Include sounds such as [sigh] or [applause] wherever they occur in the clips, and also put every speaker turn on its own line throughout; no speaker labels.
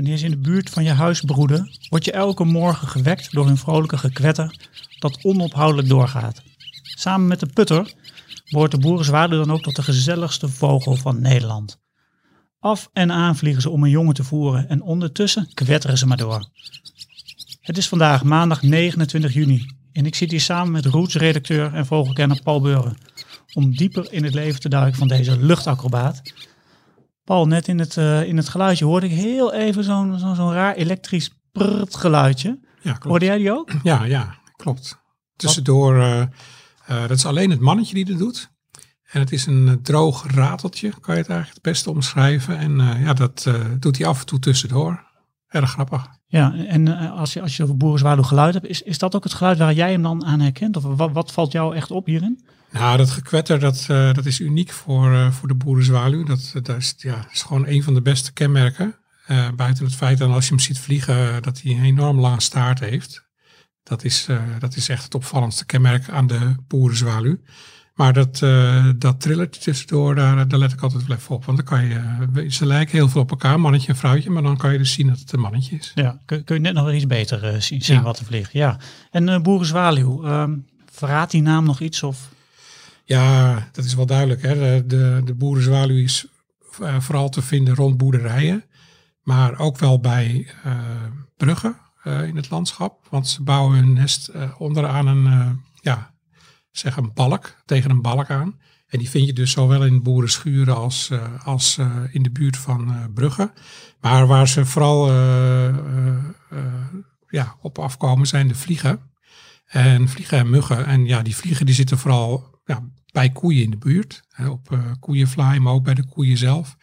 Wanneer ze in de buurt van je huis broeden, word je elke morgen gewekt door hun vrolijke gekwetter dat onophoudelijk doorgaat. Samen met de putter behoort de boerenzwaluw dan ook tot de gezelligste vogel van Nederland. Af en aan vliegen ze om een jongen te voeren en ondertussen kwetteren ze maar door. Het is vandaag maandag 29 juni en ik zit hier samen met Roots-redacteur en vogelkenner Paul Beuren om dieper in het leven te duiken van deze luchtacrobaat. Paul, net in het, uh, in het geluidje hoorde ik heel even zo'n zo'n raar elektrisch prrt geluidje.
Ja, klopt.
Hoorde jij die ook?
Ja, ja, klopt. Tussendoor, uh, uh, dat is alleen het mannetje die dat doet. En het is een droog rateltje, kan je het eigenlijk het beste omschrijven. En ja, dat doet hij af en toe tussendoor. Erg grappig.
Ja, en als je, als je over boerenzwaluw geluid hebt, is, is dat ook het geluid waar jij hem dan aan herkent? Of wat, wat valt jou echt op hierin?
Nou, dat gekwetter, dat, uh, dat is uniek voor, uh, voor de boerenzwaluw. Dat, dat is, ja, is gewoon een van de beste kenmerken. Uh, buiten het feit dat als je hem ziet vliegen, dat hij een enorm lange staart heeft. Dat is, dat is echt het opvallendste kenmerk aan de boerenzwaluw. Maar dat, dat trillert tussendoor, daar, daar let ik altijd wel even op. Want dan kan je, ze lijken heel veel op elkaar, mannetje en vrouwtje. Maar dan kan je dus zien dat het een mannetje is.
Ja, kun, kun je net nog iets beter zien, zien ja. wat er vliegt. Ja. En boerenzwaluw, um, verraadt die naam nog iets? Of?
Ja, dat is wel duidelijk. Hè. De, de, boerenzwaluw is uh, vooral te vinden rond boerderijen. Maar ook wel bij uh, bruggen uh, in het landschap. Want ze bouwen hun nest onderaan een, ja, zeg een balk, tegen een balk aan. En die vind je dus zowel in boerenschuren als, als in de buurt van bruggen. Maar waar ze vooral ja, op afkomen zijn de vliegen. En vliegen en muggen. En ja, die vliegen die zitten vooral ja, bij koeien in de buurt. Hè, op uh, koeienvlaai, maar ook bij de koeien zelf.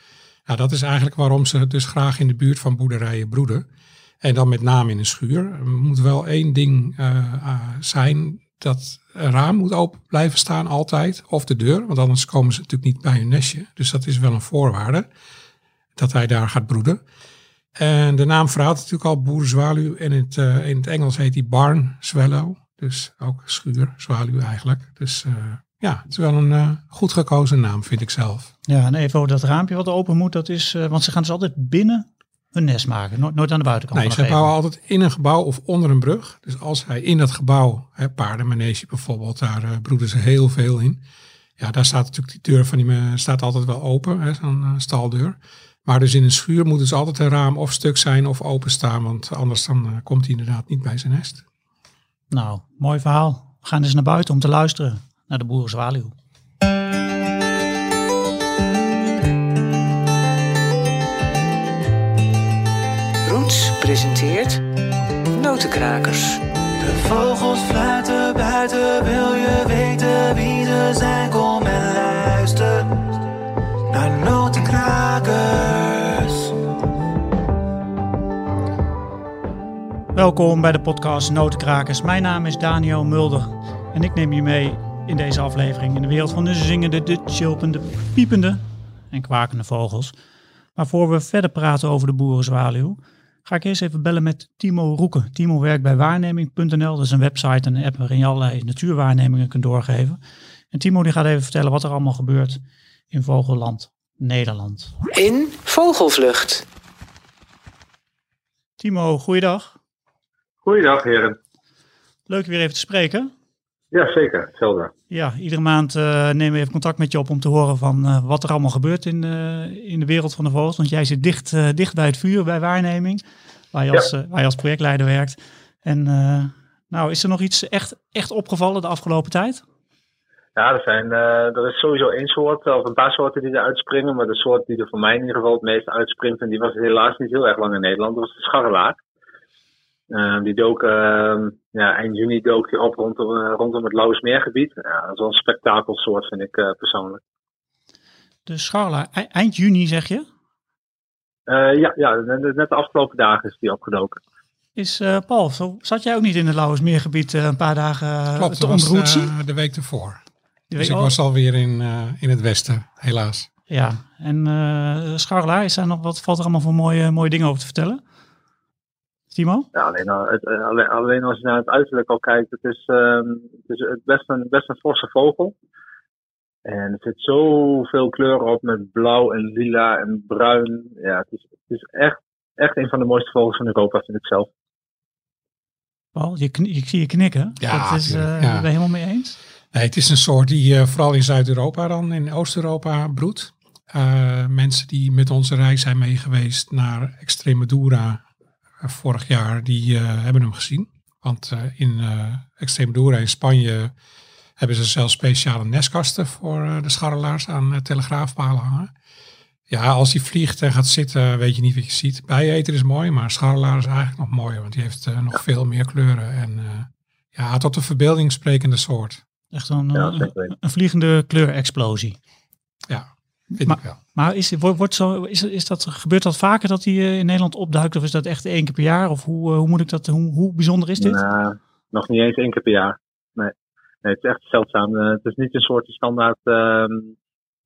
Ja, dat is eigenlijk waarom ze dus graag in de buurt van boerderijen broeden. En dan met name in een schuur. Er moet wel één ding uh, uh, zijn. Dat raam moet open blijven staan altijd. Of de deur. Want anders komen ze natuurlijk niet bij hun nestje. Dus dat is wel een voorwaarde. Dat hij daar gaat broeden. En de naam verhaalt natuurlijk al boerenzwaluw. En in het, in het Engels heet die barn swallow. Dus ook schuur, zwaluw eigenlijk. Dus ja, het is wel een uh, goed gekozen naam, vind ik zelf.
Ja, en even over dat raampje wat open moet, dat is, uh, want ze gaan dus altijd binnen hun nest maken, nooit, nooit aan de buitenkant.
Nee, ze bouwen altijd in een gebouw of onder een brug. Dus als hij in dat gebouw, hè, paardenmanege bijvoorbeeld, daar uh, broeden ze heel veel in. Ja, daar staat natuurlijk die deur van die staat altijd wel open, zo'n staldeur. Maar dus in een schuur moet dus altijd een raam of stuk zijn of openstaan, want anders dan komt hij inderdaad niet bij zijn nest.
Nou, mooi verhaal. We gaan dus naar buiten om te luisteren naar de boerenzwaluw.
Roots presenteert Notenkrakers.
De vogels fluiten buiten, wil je weten wie ze zijn? Kom en luister naar Notenkrakers.
Welkom bij de podcast Notenkrakers. Mijn naam is Daniel Mulder en ik neem je mee in deze aflevering in de wereld van de zingende, de chilpende, piepende en kwakende vogels. Maar voor we verder praten over de boerenzwaluw, ga ik eerst even bellen met Timo Roeken. Timo werkt bij waarneming.nl, dat is een website en een app waarin je allerlei natuurwaarnemingen kunt doorgeven. En Timo die gaat even vertellen wat er allemaal gebeurt in Vogelland Nederland.
In Vogelvlucht.
Timo, goeiedag.
Goeiedag heren.
Leuk weer even te spreken.
Ja, zeker. Hetzelfde.
Ja, iedere maand uh, nemen we even contact met je op om te horen van uh, wat er allemaal gebeurt in, uh, in de wereld van de vogels. Want jij zit dicht, dicht bij het vuur, bij waarneming, waar je, als, waar je als projectleider werkt. En nou, is er nog iets echt, echt opgevallen de afgelopen tijd?
Ja, er, zijn, er is sowieso één soort, of een paar soorten die er uitspringen. Maar de soort die er voor mij in ieder geval het meest uitspringt, en die was helaas niet heel erg lang in Nederland, dat was de scharrelaar. Uh, die dook, uh, ja, eind juni dook die op rondom, uh, rondom het Lauwersmeergebied. Ja, dat is wel een spektakelsoort, vind ik persoonlijk.
De scharla, e eind juni zeg je?
ja, ja, net de afgelopen dagen is die opgedoken.
Is Paul, zo, zat jij ook niet in het Lauwersmeergebied een paar dagen
Klopt,
te
ontroetsen? de week ervoor. Dus week, ik was alweer in, in het westen, helaas.
Ja, en scharla, is daar nog wat, valt er allemaal voor mooie, mooie dingen over te vertellen? Timo?
Ja, alleen, het, alleen, alleen, als je naar het uiterlijk al kijkt, het is, um, het is best, een, best een forse vogel. En er zit zoveel kleuren op met blauw en lila en bruin. Ja, het is, het is echt echt een van de mooiste vogels van Europa, vind ik zelf.
Paul, je ik zie je knikken.
Ja,
dat is, eh,
ja.
ben je helemaal mee eens?
Nee, het is een soort die eh, vooral in Zuid-Europa dan, in Oost-Europa broedt. Eh, mensen die met onze reis zijn meegeweest naar Extremadura vorig jaar, die eh, hebben hem gezien. Want eh, in eh, Extremadura in Spanje hebben ze zelfs speciale nestkasten voor eh, de scharrelaars aan eh, telegraafpalen hangen. Ja, als hij vliegt en gaat zitten, weet je niet wat je ziet. Bijeter is mooi, maar scharrelaar is eigenlijk nog mooier, want die heeft eh, nog veel meer kleuren. En eh, ja, tot de verbeelding sprekende soort.
Echt een, eh, een vliegende kleurexplosie.
Ja, vind
Maar-
ik wel.
Maar is, wordt, zo, is, is dat, gebeurt dat vaker dat hij eh, in Nederland opduikt? Of is dat echt één keer per jaar? Of hoe, eh, hoe moet ik dat, hoe, hoe bijzonder is dit?
Nou, nog niet eens één keer per jaar. Nee, nee het is echt zeldzaam. Eh, het is niet een soort standaard ehm,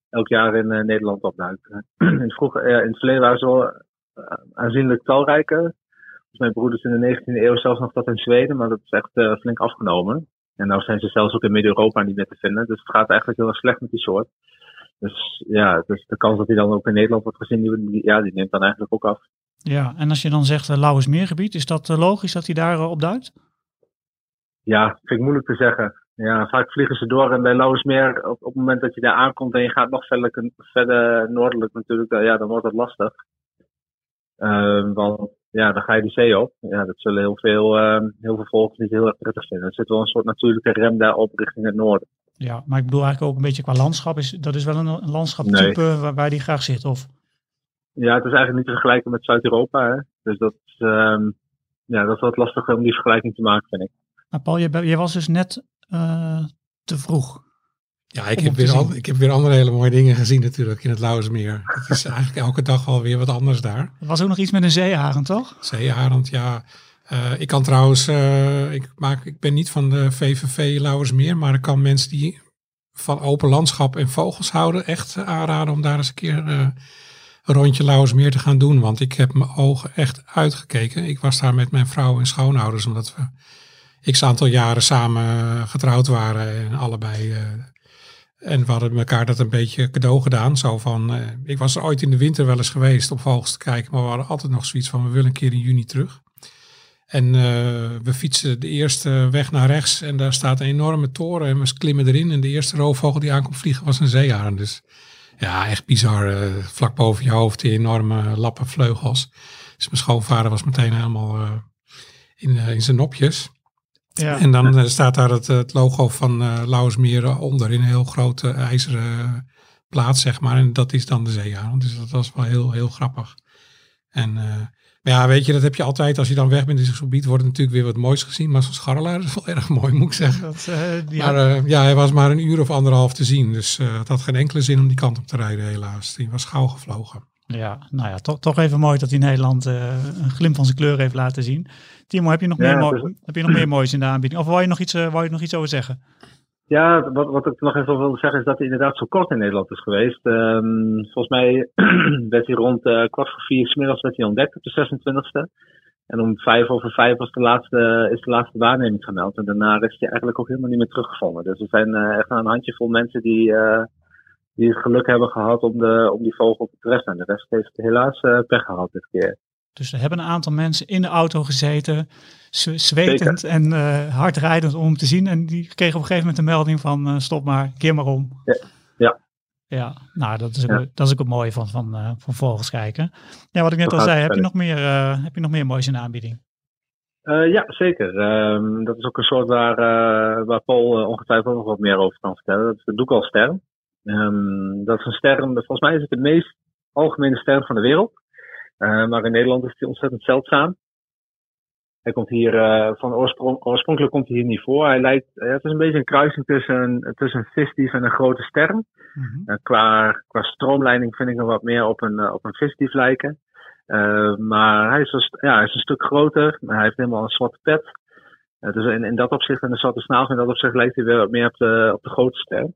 elk jaar in Nederland opduikt. [clears throat] in, het vroege, eh, in het verleden waren ze wel aanzienlijk talrijker. Dus mijn broeders in de 19e eeuw zelfs nog dat in Zweden, maar dat is echt flink afgenomen. En nou zijn ze zelfs ook in Midden-Europa niet meer te vinden. Dus het gaat eigenlijk heel erg slecht met die soort. Dus ja, dus de kans dat hij dan ook in Nederland wordt gezien, die, ja, die neemt dan eigenlijk ook af.
Ja, en als je dan zegt uh, Lauwersmeergebied, is dat eh, logisch dat hij daar eh, opduikt?
Ja, vind ik moeilijk te zeggen. Ja, vaak vliegen ze door en bij Lauwersmeer, op, op het moment dat je daar aankomt en je gaat nog verder, verder noordelijk natuurlijk, dan, ja, dan wordt het lastig. Ehm, want ja, dan ga je die zee op. Ja, dat zullen heel veel, ehm, heel veel niet heel erg prettig vinden. Er zit wel een soort natuurlijke rem daarop richting het noorden.
Ja, maar ik bedoel eigenlijk ook een beetje qua landschap. Is, dat is wel een, een landschaptype waar, waar die graag zit, of?
Ja, het is eigenlijk niet te vergelijken met Zuid-Europa. hè. Dus dat, is, ehm, ja, dat is wat lastig om die vergelijking te maken, vind ik.
Nou, Paul, jij, was dus net eh, te vroeg.
Ja, ik heb, weer al, ik heb weer andere hele mooie dingen gezien natuurlijk in het Lauwersmeer. Het is [laughs] eigenlijk elke dag wel weer wat anders daar.
Er was ook nog iets met een zeearend, toch?
Zeearend, ja. Eh, ik kan trouwens, eh, ik, maak, ik ben niet van de VVV Lauwersmeer, maar ik kan mensen die van open landschap en vogels houden echt aanraden om daar eens een keer eh, een rondje Lauwersmeer te gaan doen. Want ik heb mijn ogen echt uitgekeken. Ik was daar met mijn vrouw en schoonouders, omdat we x aantal jaren samen getrouwd waren en allebei. eh, en we hadden elkaar dat een beetje cadeau gedaan. Zo van, eh, ik was er ooit in de winter wel eens geweest om vogels te kijken, maar we hadden altijd nog zoiets van, we willen een keer in juni terug. En eh, we fietsen de eerste weg naar rechts en daar staat een enorme toren en we klimmen erin. En de eerste roofvogel die aankomt vliegen was een zeearend. Dus ja, echt bizar. eh, vlak boven je hoofd die enorme lappen vleugels. Dus mijn schoonvader was meteen helemaal eh, in, in zijn nopjes.
Ja.
En dan staat daar het, het logo van eh Lauwersmeer onder in een heel grote ijzeren plaat, zeg maar. En dat is dan de zeearend. Dus dat was wel heel, heel grappig. En ja, weet je, dat heb je altijd. Als je dan weg bent in zo'n gebied, wordt er natuurlijk weer wat moois gezien. Maar zo'n scharrelaar is wel [laughs] erg mooi, moet ik zeggen.
Dat, eh, die
Maar eh, ja, hij was maar een uur of anderhalf te zien. Dus eh, het had geen enkele zin om die kant op te rijden, helaas. Die was gauw gevlogen.
Ja, nou ja, toch, toch even mooi dat hij Nederland eh, een glimp van zijn kleur heeft laten zien. Timo, heb je nog,
Ja,
meer,
het
mo-
is-
heb je nog meer moois in de aanbieding? Of wou je nog iets, eh, wou je nog iets over zeggen?
Ja, wat, wat ik nog even wilde zeggen is dat hij inderdaad zo kort in Nederland is geweest. Ehm, volgens mij [clears throat] werd hij rond eh, kwart voor vier 's middags werd hij ontdekt op de 26e. En om vijf over vijf was de laatste, is de laatste waarneming gemeld. En daarna is hij eigenlijk ook helemaal niet meer teruggevonden. Dus er zijn eh, echt een handjevol mensen die, eh, die het geluk hebben gehad om, de, om die vogel te treffen. En de rest heeft helaas pech gehad dit keer.
Dus er hebben een aantal mensen in de auto gezeten, zwetend en eh hardrijdend om hem te zien. En die kregen op een gegeven moment een melding van eh, stop maar, keer maar om.
Ja. Ja.
Ja, nou dat is ook,
Ja.
dat is ook het mooie van, van, eh, van vogels kijken. Ja, wat ik net al zei, heb je, nog meer, heb je nog meer moois in de aanbieding?
Eh, ja, zeker. Ehm, dat is ook een soort waar, waar Paul ongetwijfeld nog wat meer over kan vertellen. Dat is de doekalster. Ehm dat is een ster, volgens mij is het de meest algemene ster van de wereld. Eh, maar in Nederland is die ontzettend zeldzaam. Hij komt hier, eh, van oorsprong, oorspronkelijk komt hij hier niet voor. Hij lijkt, eh, het is een beetje een kruising tussen, tussen een visdief en een grote ster.
Mhm.
Qua, qua stroomleiding vind ik hem wat meer op een, op een visdief lijken. Maar hij is, een, ja, hij is een stuk groter. Hij heeft helemaal een zwarte pet. Dus in, in dat opzicht, en een zwarte snavel, in dat opzicht lijkt hij weer wat meer op de, op de grote ster.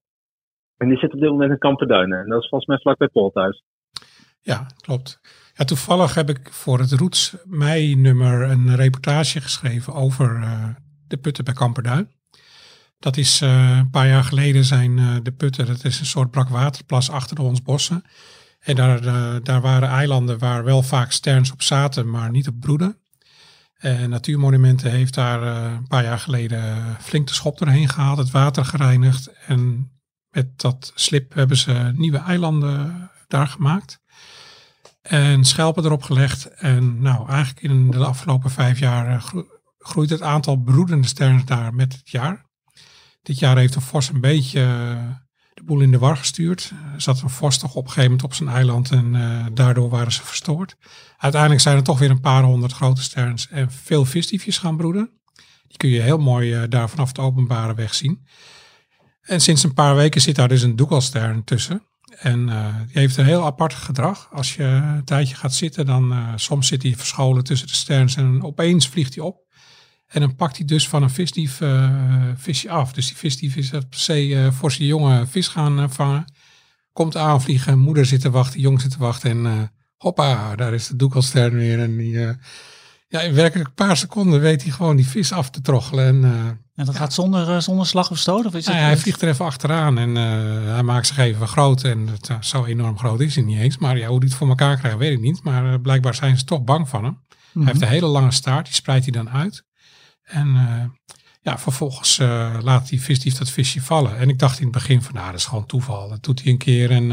En die zit op dit moment in Kamperduinen. En dat is volgens mij vlak bij Paul thuis.
Ja, klopt. Ja, toevallig heb ik voor het Roots mei-nummer een reportage geschreven over eh, de putten bij Kamperduin. Dat is eh, een paar jaar geleden zijn eh, de putten, dat is een soort brakwaterplas achter ons bossen. En daar, daar waren eilanden waar wel vaak sterns op zaten, maar niet op broeden. En Natuurmonumenten heeft daar een paar jaar geleden flink de schop doorheen gehaald, het water gereinigd. En met dat slip hebben ze nieuwe eilanden daar gemaakt. En schelpen erop gelegd. En nou, eigenlijk in de afgelopen vijf jaar eh, gro- groeit het aantal broedende sterns daar met het jaar. Dit jaar heeft de vos een beetje eh, de boel in de war gestuurd. Er zat een vos toch op een gegeven moment op zijn eiland en eh, daardoor waren ze verstoord. Uiteindelijk zijn er toch weer een paar honderd grote sterns en veel visdiefjes gaan broeden. Die kun je heel mooi daar vanaf de openbare weg zien. En sinds een paar weken zit daar dus een doekelstern tussen. En eh, die heeft een heel apart gedrag. Als je een tijdje gaat zitten, dan eh, soms zit hij verscholen tussen de sterns en opeens vliegt hij op. En dan pakt hij dus van een visdief eh, visje af. Dus die visdief is op zee eh, voor zijn jonge vis gaan vangen. Komt aanvliegen, moeder zit te wachten, jong zit te wachten. En hoppa, daar is de doekelstern weer. En die, ja, in werkelijk een paar seconden weet hij gewoon die vis af te troggelen. En
En dat gaat zonder, eh, zonder slag of stoot? Of is
nou
het,
hij vliegt er even achteraan en eh, hij maakt zich even groot. En het, eh, zo enorm groot is hij niet eens. Maar ja, hoe hij het voor elkaar krijgt, weet ik niet. Maar blijkbaar zijn ze toch bang van hem.
Mhm.
Hij heeft een hele lange staart, die spreidt hij dan uit. En ja, vervolgens laat die visdief dat visje vallen. En ik dacht in het begin van, nou, dat is gewoon toeval. Dat doet hij een keer. En,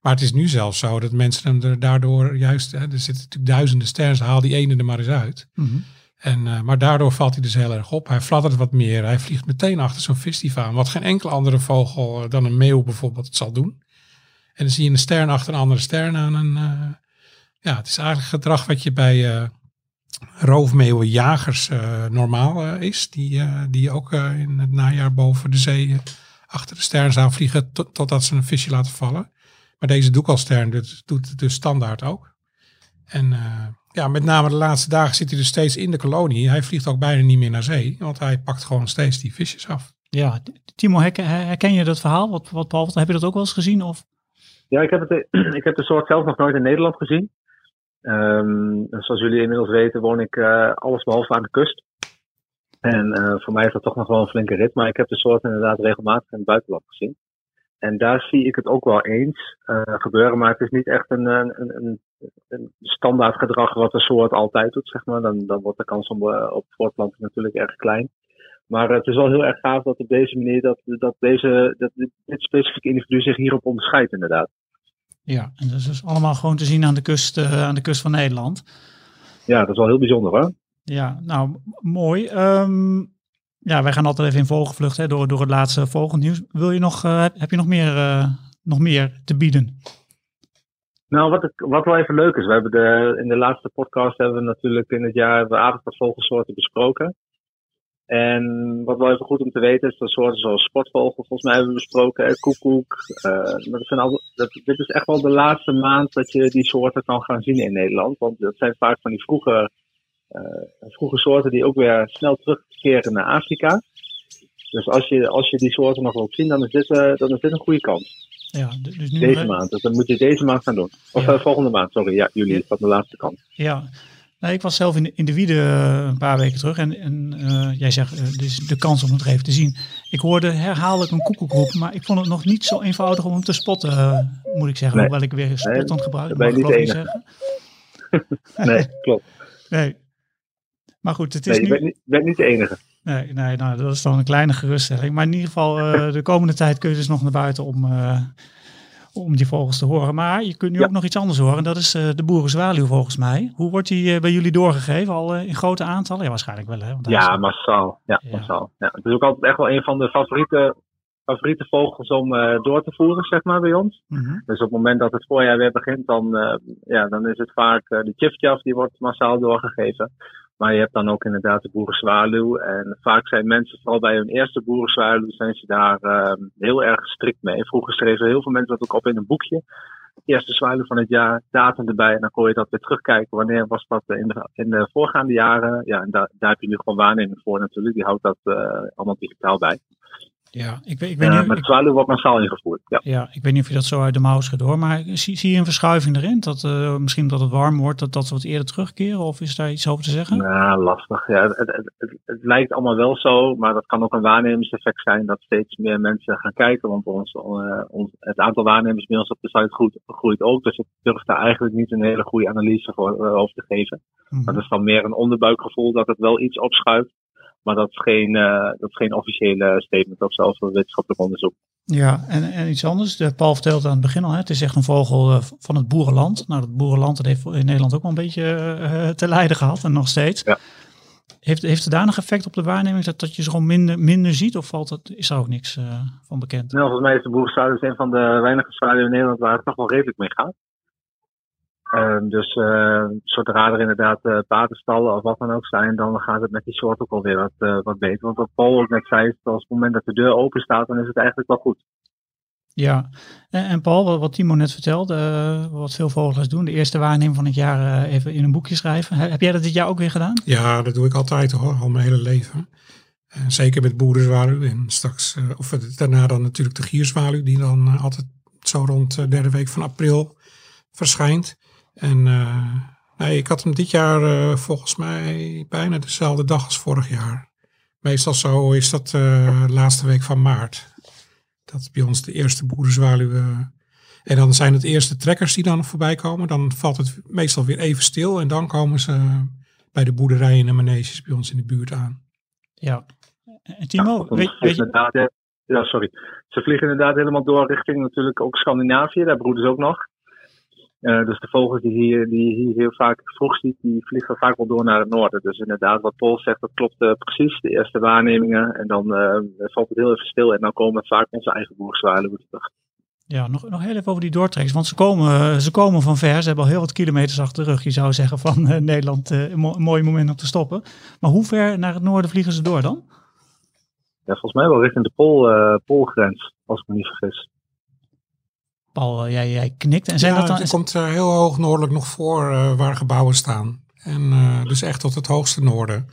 maar het is nu zelfs zo dat mensen hem er daardoor juist... Hè, er zitten natuurlijk duizenden sterren, haal die ene er maar eens uit.
Mhm.
En, eh, maar daardoor valt hij dus heel erg op. Hij fladdert wat meer. Hij vliegt meteen achter zo'n visdief aan. Wat geen enkele andere vogel eh, dan een meeuw bijvoorbeeld het zal doen. En dan zie je een stern achter een andere stern aan. En, eh, ja, het is eigenlijk gedrag wat je bij roofmeeuwenjagers normaal is. Die, die ook in het najaar boven de zee achter de sterns aan vliegen tot, totdat ze een visje laten vallen. Maar deze doekalstern doet, doet het dus standaard ook. En ja, met name de laatste dagen zit hij dus steeds in de kolonie. Hij vliegt ook bijna niet meer naar zee, want hij pakt gewoon steeds die visjes af.
Ja, Timo, herken, herken je dat verhaal? Wat, wat Paul, heb je dat ook wel eens gezien? Of?
Ja, ik heb, het, [clears throat] ik heb de soort zelf nog nooit in Nederland gezien. Ehm, zoals jullie inmiddels weten woon ik eh alles behalve aan de kust. En eh, voor mij is dat toch nog wel een flinke rit. Maar ik heb de soort inderdaad regelmatig in het buitenland gezien. En daar zie ik het ook wel eens eh, gebeuren. Maar het is niet echt een, een, een, een standaard gedrag wat de soort altijd doet. Zeg maar. dan, dan wordt de kans om, eh, op voortplanting natuurlijk erg klein. Maar het is wel heel erg gaaf dat op deze manier dat, dat, deze, dat dit, specifieke individu zich hierop onderscheidt inderdaad.
Ja, en dat is dus allemaal gewoon te zien aan de kust, eh, aan de kust van Nederland.
Ja, dat is wel heel bijzonder hoor.
Ja, nou, mooi. Ehm, ja, wij gaan altijd even in vogelvlucht hè, door, door het laatste vogelnieuws. Wil je nog, eh, heb, je nog meer, eh, nog meer te bieden?
Nou, wat, wat wel even leuk is, we hebben de, in de laatste podcast hebben we natuurlijk in het jaar we aardig vogelsoorten besproken. En wat wel even goed om te weten is dat soorten zoals sportvogel volgens mij hebben we besproken, koekoek. eh, maar dat zijn al, dat, dit is echt wel de laatste maand dat je die soorten kan gaan zien in Nederland. Want dat zijn vaak van die vroege, vroege soorten die ook weer snel terugkeren naar Afrika. Dus als je, als je die soorten nog wilt zien, dan is dit, eh, dan is dit een goede kans.
Ja, dus nu
Deze maand. Dus dan moet je deze maand gaan doen. Of
Ja.
eh, volgende maand, sorry. Ja, juli is dat de laatste kans.
Ja, nou, ik was zelf in de, in de Wiede eh, een paar weken terug en, en eh, jij zegt, eh, dus de kans om het er even te zien. Ik hoorde herhaaldelijk een koekoekroep, maar ik vond het nog niet zo eenvoudig om hem te spotten, eh, moet ik zeggen.
Nee.
Hoewel ik weer spottend gebruik,
daar ben je
mag ik
niet
zeggen. [laughs]
Nee, klopt. [laughs]
Nee. Maar goed, het is
Nee, je
nu...
bent niet, bent niet de enige.
Nee, nee nou, dat is dan een kleine geruststelling. Maar in ieder geval, eh, [laughs] de komende tijd kun je dus nog naar buiten om, eh, om die vogels te horen. Maar je kunt nu
Ja.
ook nog iets anders horen. En dat is eh, de boerenzwaluw volgens mij. Hoe wordt die bij jullie doorgegeven? Al in grote aantallen? Ja, waarschijnlijk wel hè? Want
Ja,
is-
massaal. Ja,
Ja.
massaal. Ja, het is ook altijd echt wel een van de favoriete, favoriete vogels om door te voeren, zeg maar, bij ons.
Mhm.
Dus op het moment dat het voorjaar weer begint, dan, ja, dan is het vaak de chifjaf, die wordt massaal doorgegeven. Maar je hebt dan ook inderdaad de boerenzwaluw. En vaak zijn mensen, vooral bij hun eerste boerenzwaluw, zijn ze daar eh, heel erg strikt mee. Vroeger schreven heel veel mensen dat ook op in een boekje. Eerste zwaluw van het jaar, datum erbij. En dan kon je dat weer terugkijken. Wanneer was dat in de, in de voorgaande jaren? Ja, en daar, daar heb je nu gewoon waarneming voor natuurlijk. Die houdt dat eh, allemaal digitaal bij.
Ja, ik weet, ik weet niet,
de zwaluw wordt massaal ingevoerd. Ja.
ja, ik weet niet of je dat zo uit de mouw schudt hoor, maar zie, zie je een verschuiving erin? Dat, eh, misschien dat het warm wordt, dat, dat ze wat eerder terugkeren? Of is daar iets over te zeggen?
Nou, lastig. Ja, het, het, het, het lijkt allemaal wel zo, maar dat kan ook een waarnemingseffect zijn dat steeds meer mensen gaan kijken. Want ons, eh, ons, het aantal waarnemers bij ons op de site groeit, groeit ook. Dus ik durf daar eigenlijk niet een hele goede analyse voor, eh, over te geven.
Mhm.
Maar dat is dan meer een onderbuikgevoel dat het wel iets opschuift. Maar dat is geen, eh, dat is geen officiële statement of zelfs een wetenschappelijk onderzoek.
Ja, en, en iets anders. De, Paul vertelde aan het begin al, hè, het is echt een vogel eh, van het boerenland. Nou, dat boerenland dat heeft in Nederland ook wel een beetje eh, te lijden gehad en nog steeds.
Ja.
Heeft, heeft er daar nog effect op de waarneming dat, dat je ze gewoon minder, minder ziet? Of valt dat, is daar ook niks eh, van bekend?
Nou, volgens mij is de boerenzwaluw een van de weinige zwaluwen in Nederland waar het toch wel redelijk mee gaat. Ehm, dus eh, zodra er inderdaad eh patenstallen of wat dan ook zijn, dan gaat het met die soort ook alweer wat, eh, wat beter. Want wat Paul ook net zei, is dat op het moment dat de deur open staat, dan is het eigenlijk wel goed.
Ja, en, en Paul, wat, wat Timo net vertelde, eh, wat veel vogelaars doen, de eerste waarneming van het jaar eh, even in een boekje schrijven. He- heb jij dat dit jaar ook weer gedaan?
Ja, dat doe ik altijd hoor, al mijn hele leven. En zeker met boerenzwaluw en straks, eh, of daarna dan natuurlijk de gierzwaluw, die dan eh, altijd zo rond de derde week van april verschijnt. En eh, nee, ik had hem dit jaar eh, volgens mij bijna dezelfde dag als vorig jaar. Meestal zo is dat eh, de laatste week van maart. Dat is bij ons de eerste boerenzwaluw. eh, en dan zijn het eerste trekkers die dan voorbij komen. Dan valt het meestal weer even stil en dan komen ze bij de boerderijen en maneges bij ons in de buurt aan.
Ja. En Timo,
Ja,
weet, weet je,
eh, ja, sorry. Ze vliegen inderdaad helemaal door richting natuurlijk ook Scandinavië, daar broeden ze ook nog. Eh, dus de vogels die hier, die je hier heel vaak vroeg ziet, die vliegen vaak wel door naar het noorden. Dus inderdaad, wat Paul zegt, dat klopt eh, precies. De eerste waarnemingen en dan eh, valt het heel even stil en dan komen vaak onze eigen boerzwaluwen terug.
Ja, nog, nog heel even over die doortrekkers. Want ze komen, ze komen van ver. Ze hebben al heel wat kilometers achter de rug. Je zou zeggen van Nederland een, mo- een mooi moment om te stoppen. Maar hoe ver naar het noorden vliegen ze door dan?
Ja, volgens mij wel richting de Pool, Poolgrens, als ik me niet vergis.
Paul, eh, jij, jij knikt. En zijn
ja,
dat dan...
het komt eh, heel hoog noordelijk nog voor eh, waar gebouwen staan. En dus echt tot het hoogste noorden.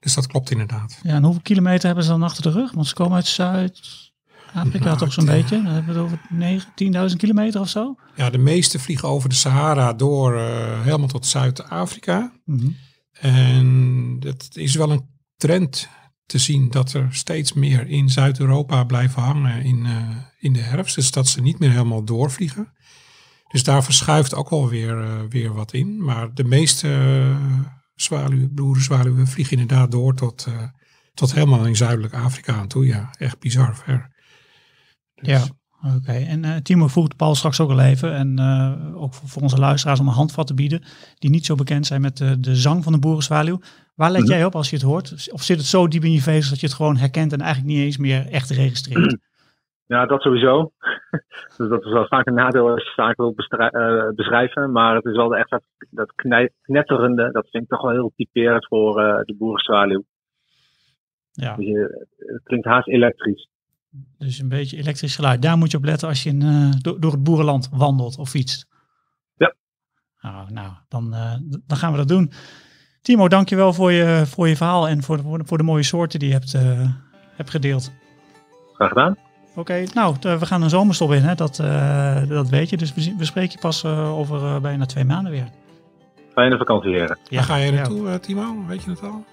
Dus dat klopt inderdaad.
Ja, en hoeveel kilometer hebben ze dan achter de rug? Want ze komen uit Zuid-Afrika
Nou,
toch zo'n beetje. Dan hebben we het over 9, 10.000 kilometer of zo.
Ja, de meeste vliegen over de Sahara door helemaal tot Zuid-Afrika.
Mhm.
En het is wel een trend te zien dat er steeds meer in Zuid-Europa blijven hangen in, eh, in de herfst. Dus dat ze niet meer helemaal doorvliegen. Dus daar verschuift ook wel weer, eh, weer wat in. Maar de meeste uh, zwaluwen, broederzwaluwen vliegen inderdaad door tot, eh, tot helemaal in Zuidelijk Afrika aan toe. Ja, echt bizar ver. Dus-
Ja, oké. En eh, Timo vroeg Paul straks ook al even. En eh, ook voor, onze luisteraars om een handvat te bieden. Die niet zo bekend zijn met de zang van de boerenzwaluw. Waar let
Mhm.
jij op als je het hoort? Of zit het zo diep in je vezels dat je het gewoon herkent en eigenlijk niet eens meer echt registreert? [clears throat]
Ja, dat sowieso. [laughs] dus dat is wel vaak een nadeel als je zaken wilt eh, beschrijven. Maar het is wel echt dat, knetterende, dat vind ik toch wel heel typerend voor eh, de boerenzwaluw.
Ja,
Dus je- het klinkt haast elektrisch.
dus een beetje elektrisch geluid. Daar moet je op letten als je in, eh, door, door het boerenland wandelt of fietst.
Ja.
Nou, nou dan, dan gaan we dat doen. Timo, dankjewel voor je, voor je verhaal en voor de, voor de, voor de mooie soorten die je hebt, eh, hebt gedeeld.
Graag gedaan.
Oké, nou, we gaan een zomerstop in, hè? Dat, eh, dat weet je. Dus we, spreken je pas eh, over eh, bijna twee maanden weer.
Fijne vakantie, heren.
Waar ga je
ja.
naartoe, Timo? Weet je het al?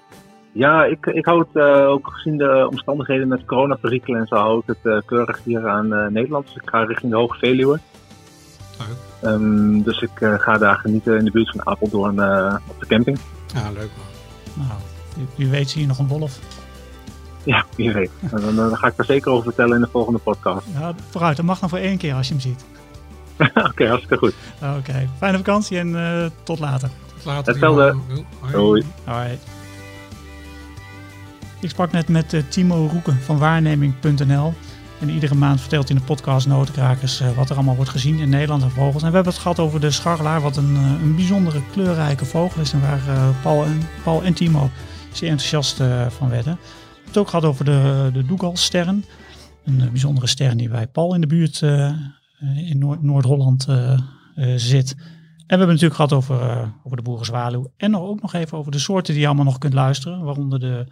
Ja, ik, ik houd eh, ook gezien de omstandigheden met coronaperikelen en zo, hou ik het eh, keurig hier aan eh, Nederland. Dus ik ga richting de Hoge Veluwe.
Leuk.
Ehm, dus ik eh, ga daar genieten in de buurt van Apeldoorn eh, op de camping.
Ja, leuk man.
Nou, wie, wie weet zie je nog een wolf.
Ja, wie weet. En dan, eh, ga ik daar zeker over vertellen in de volgende podcast.
Ja, vooruit, dat mag dan voor één keer als je hem ziet. [laughs]
Oké, hartstikke goed.
Oké, fijne vakantie en eh, tot later.
Tot later.
Hetzelfde.
Hoi.
Doei.
Hoi. Ik sprak net met eh, Timo Roeken van waarneming.nl. En iedere maand vertelt hij in de podcast Notenkrakers eh, wat er allemaal wordt gezien in Nederland en vogels. En we hebben het gehad over de scharrelaar, wat een, eh, een bijzondere kleurrijke vogel is. En waar eh, Paul, en, Paul en Timo zeer enthousiast van werden. We hebben het ook gehad over de, de Dougal-sterren. Een bijzondere ster die bij Paul in de buurt in Noord- Noord-Holland eh, zit. En we hebben het natuurlijk gehad over, over de boerenzwaluw. En nog, ook nog even over de soorten die je allemaal nog kunt luisteren. Waaronder de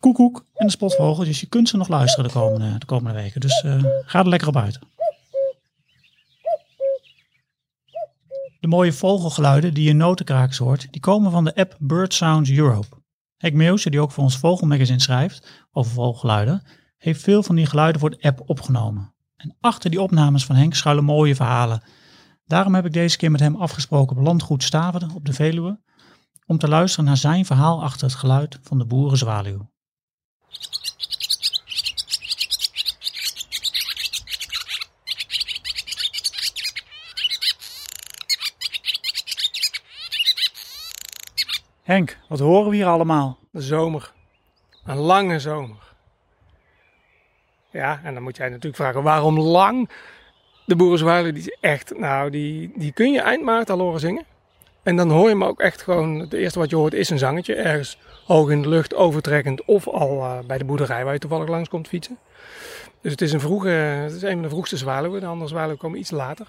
koekoek en de spotvogel. Dus je kunt ze nog luisteren de komende, de komende weken. Dus eh, ga er lekker op uit. De mooie vogelgeluiden die je in notenkrakers hoort, die komen van de app Bird Sounds Europe. Henk Meeuwse, die ook voor ons Vogelmagazine schrijft over vogelgeluiden, heeft veel van die geluiden voor de app opgenomen. En achter die opnames van Henk schuilen mooie verhalen. Daarom heb ik deze keer met hem afgesproken op landgoed Staverde op de Veluwe, om te luisteren naar zijn verhaal achter het geluid van de boerenzwaluw. Henk, wat horen we hier allemaal?
De zomer. Een lange zomer. Ja, en dan moet jij natuurlijk vragen waarom lang? De boerenzwaluw die is echt, nou die, die kun je eind maart al horen zingen. En dan hoor je hem ook echt gewoon, het eerste wat je hoort is een zangetje. Ergens hoog in de lucht, overtrekkend of al uh, bij de boerderij waar je toevallig langs komt fietsen. Dus het is een vroege, het is een van de vroegste zwaluwen. De andere zwaluwen komen iets later.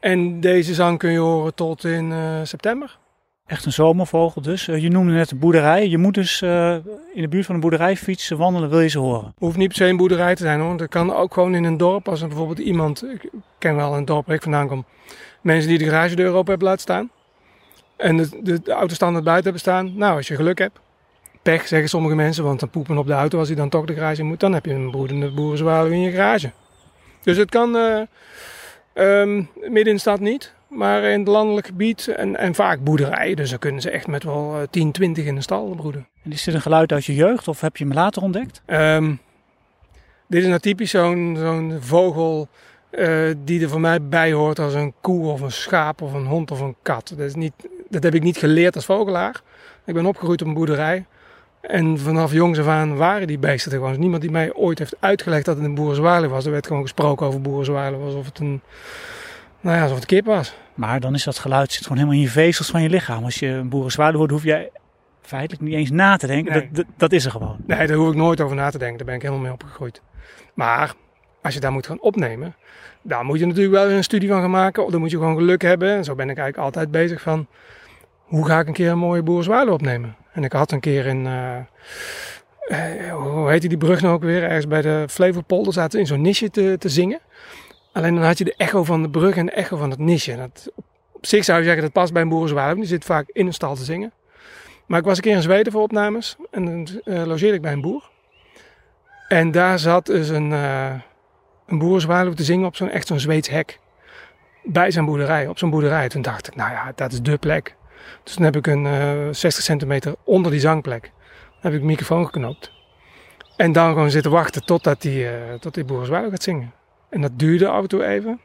En deze zang kun je horen tot in uh, september.
Echt een zomervogel dus. Uh, je noemde net een boerderij. Je moet dus uh, in de buurt van een boerderij fietsen, wandelen, wil je ze horen.
Hoeft niet per se een boerderij te zijn hoor. Dat kan ook gewoon in een dorp. Als er bijvoorbeeld iemand, ik ken wel een dorp waar ik vandaan kom, mensen die de garagedeur open hebben laten staan. En de, de, de auto buiten hebben staan. Nou, als je geluk hebt, pech zeggen sommige mensen, want dan poepen op de auto als hij dan toch de garage moet. Dan heb je een broedende boerenzwaluw in je garage. Dus het kan uh, um, midden in de stad niet. Maar in het landelijk gebied en, en vaak boerderijen. Dus dan kunnen ze echt met wel 10, 20 in de stal broeden.
En is dit een geluid uit je jeugd of heb je hem later ontdekt?
Um, dit is nou typisch zo'n zo'n vogel uh, die er voor mij bij hoort als een koe of een schaap of een hond of een kat. Dat, is niet, dat heb ik niet geleerd als vogelaar. Ik ben opgegroeid op een boerderij. En vanaf jongs af aan waren die beesten er gewoon. Dus niemand die mij ooit heeft uitgelegd dat het een boerenzwaluw was. Er werd gewoon gesproken over boerenzwaluw alsof het een, nou ja, alsof het kip was.
Maar dan is dat geluid zit gewoon helemaal in je vezels van je lichaam. Als je een boerenzwaluw hoort, hoef je feitelijk niet eens na te denken.
Nee.
Dat, dat, dat, is er gewoon.
Nee, daar hoef ik nooit over na te denken. Daar ben ik helemaal mee opgegroeid. Maar als je daar moet gaan opnemen, daar moet je natuurlijk wel een studie van gaan maken. Of dan moet je gewoon geluk hebben. En zo ben ik eigenlijk altijd bezig van, hoe ga ik een keer een mooie boerenzwaluw opnemen? En ik had een keer in, uh, uh, hoe heette die brug nou ook weer? Ergens bij de Flevopolder zaten in zo'n nisje te, te zingen. Alleen dan had je de echo van de brug en de echo van het nisje. Dat, op zich zou je zeggen dat past bij een boerenzwaluw. Die zit vaak in een stal te zingen. Maar ik was een keer in Zweden voor opnames. En dan uh, logeerde ik bij een boer. En daar zat dus een, uh, een te zingen op zo'n echt zo'n Zweeds hek. Bij zijn boerderij, op zo'n boerderij. Toen dacht ik, nou ja, dat is dé plek. Dus toen heb ik een uh, 60 centimeter onder die zangplek. heb ik een microfoon geknoopt. En dan gewoon zitten wachten totdat die, uh, tot die boerenzwaluw gaat zingen. En dat duurde af en toe even.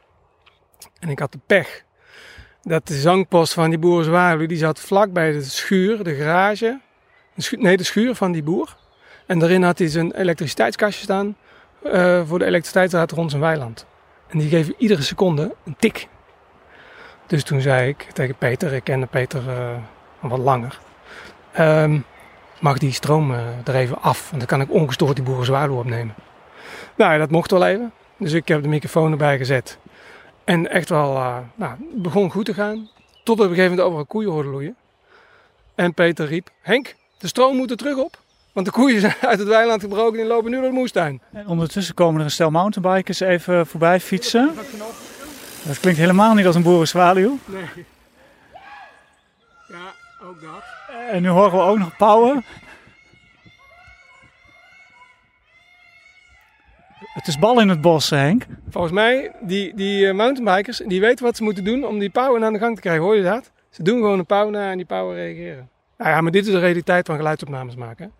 En ik had de pech dat de zangpost van die boerenzwaluw, die zat vlak bij de schuur, de garage. Nee, de schuur van die boer. En daarin had hij zijn elektriciteitskastje staan uh, voor de elektriciteitsraad rond zijn weiland. En die geven iedere seconde een tik. Dus toen zei ik tegen Peter, ik kende Peter uh, wat langer. Um, mag die stroom uh, er even af, want dan kan ik ongestoord die boerenzwaluw opnemen. Nou, dat mocht wel even. Dus ik heb de microfoon erbij gezet. En echt wel, uh, nou, het begon goed te gaan. Tot op een gegeven moment over een koeien hoorde loeien. En Peter riep, Henk, de stroom moet er terug op. Want de koeien zijn uit het weiland gebroken en lopen nu door de moestuin.
En ondertussen komen er een stel mountainbikers even voorbij fietsen. Dat klinkt helemaal niet als een boerenzwaluw.
Nee. Ja, ook dat.
En nu horen we ook nog pauwen. Het is bal in het bos, Henk.
Volgens mij, die, die uh, mountainbikers, die weten wat ze moeten doen om die pauwen aan de gang te krijgen. Hoor je dat? Ze doen gewoon een na en die pauwen reageren. Nou ja, maar dit is de realiteit van geluidsopnames maken.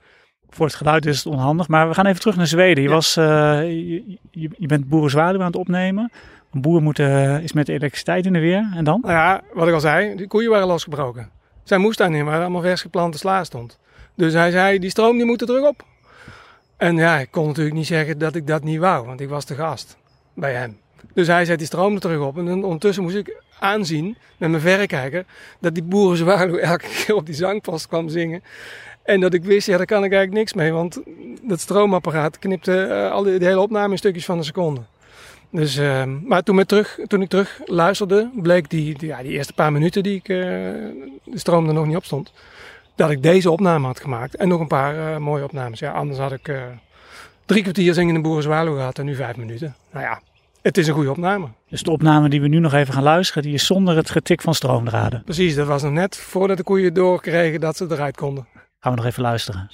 Voor het geluid is het onhandig, maar we gaan even terug naar Zweden. Je, ja. was, uh, je, je, je, bent boerenzwaluw aan het opnemen. Een boer moet, uh, is met de elektriciteit in de weer. En dan?
Nou ja, wat ik al zei, die koeien waren losgebroken. Zijn moestuin in waar allemaal vers geplante sla stond. Dus hij zei, die stroom die moet er terug op. En ja, ik kon natuurlijk niet zeggen dat ik dat niet wou, want ik was de gast bij hem. Dus hij zet die stroom er terug op. En ondertussen moest ik aanzien met mijn verrekijker dat die boerenzwaluw [laughs] elke keer op die zangpost kwam zingen. En dat ik wist, ja, daar kan ik eigenlijk niks mee, want dat stroomapparaat knipte die, de hele opname in stukjes van een seconde. Dus, uh, maar toen, terug, toen ik terug luisterde, bleek die, ja, die eerste paar minuten die ik, uh, de stroom er nog niet op stond, dat ik deze opname had gemaakt. En nog een paar eh, mooie opnames. Ja, anders had ik eh, drie kwartier zingende boerenzwaluw gehad en nu vijf minuten. Nou ja, het is een goede opname.
Dus de opname die we nu nog even gaan luisteren, die is zonder het getik van stroomdraden.
Precies, dat was nog net voordat de koeien doorkregen dat ze eruit konden.
Gaan we nog even luisteren.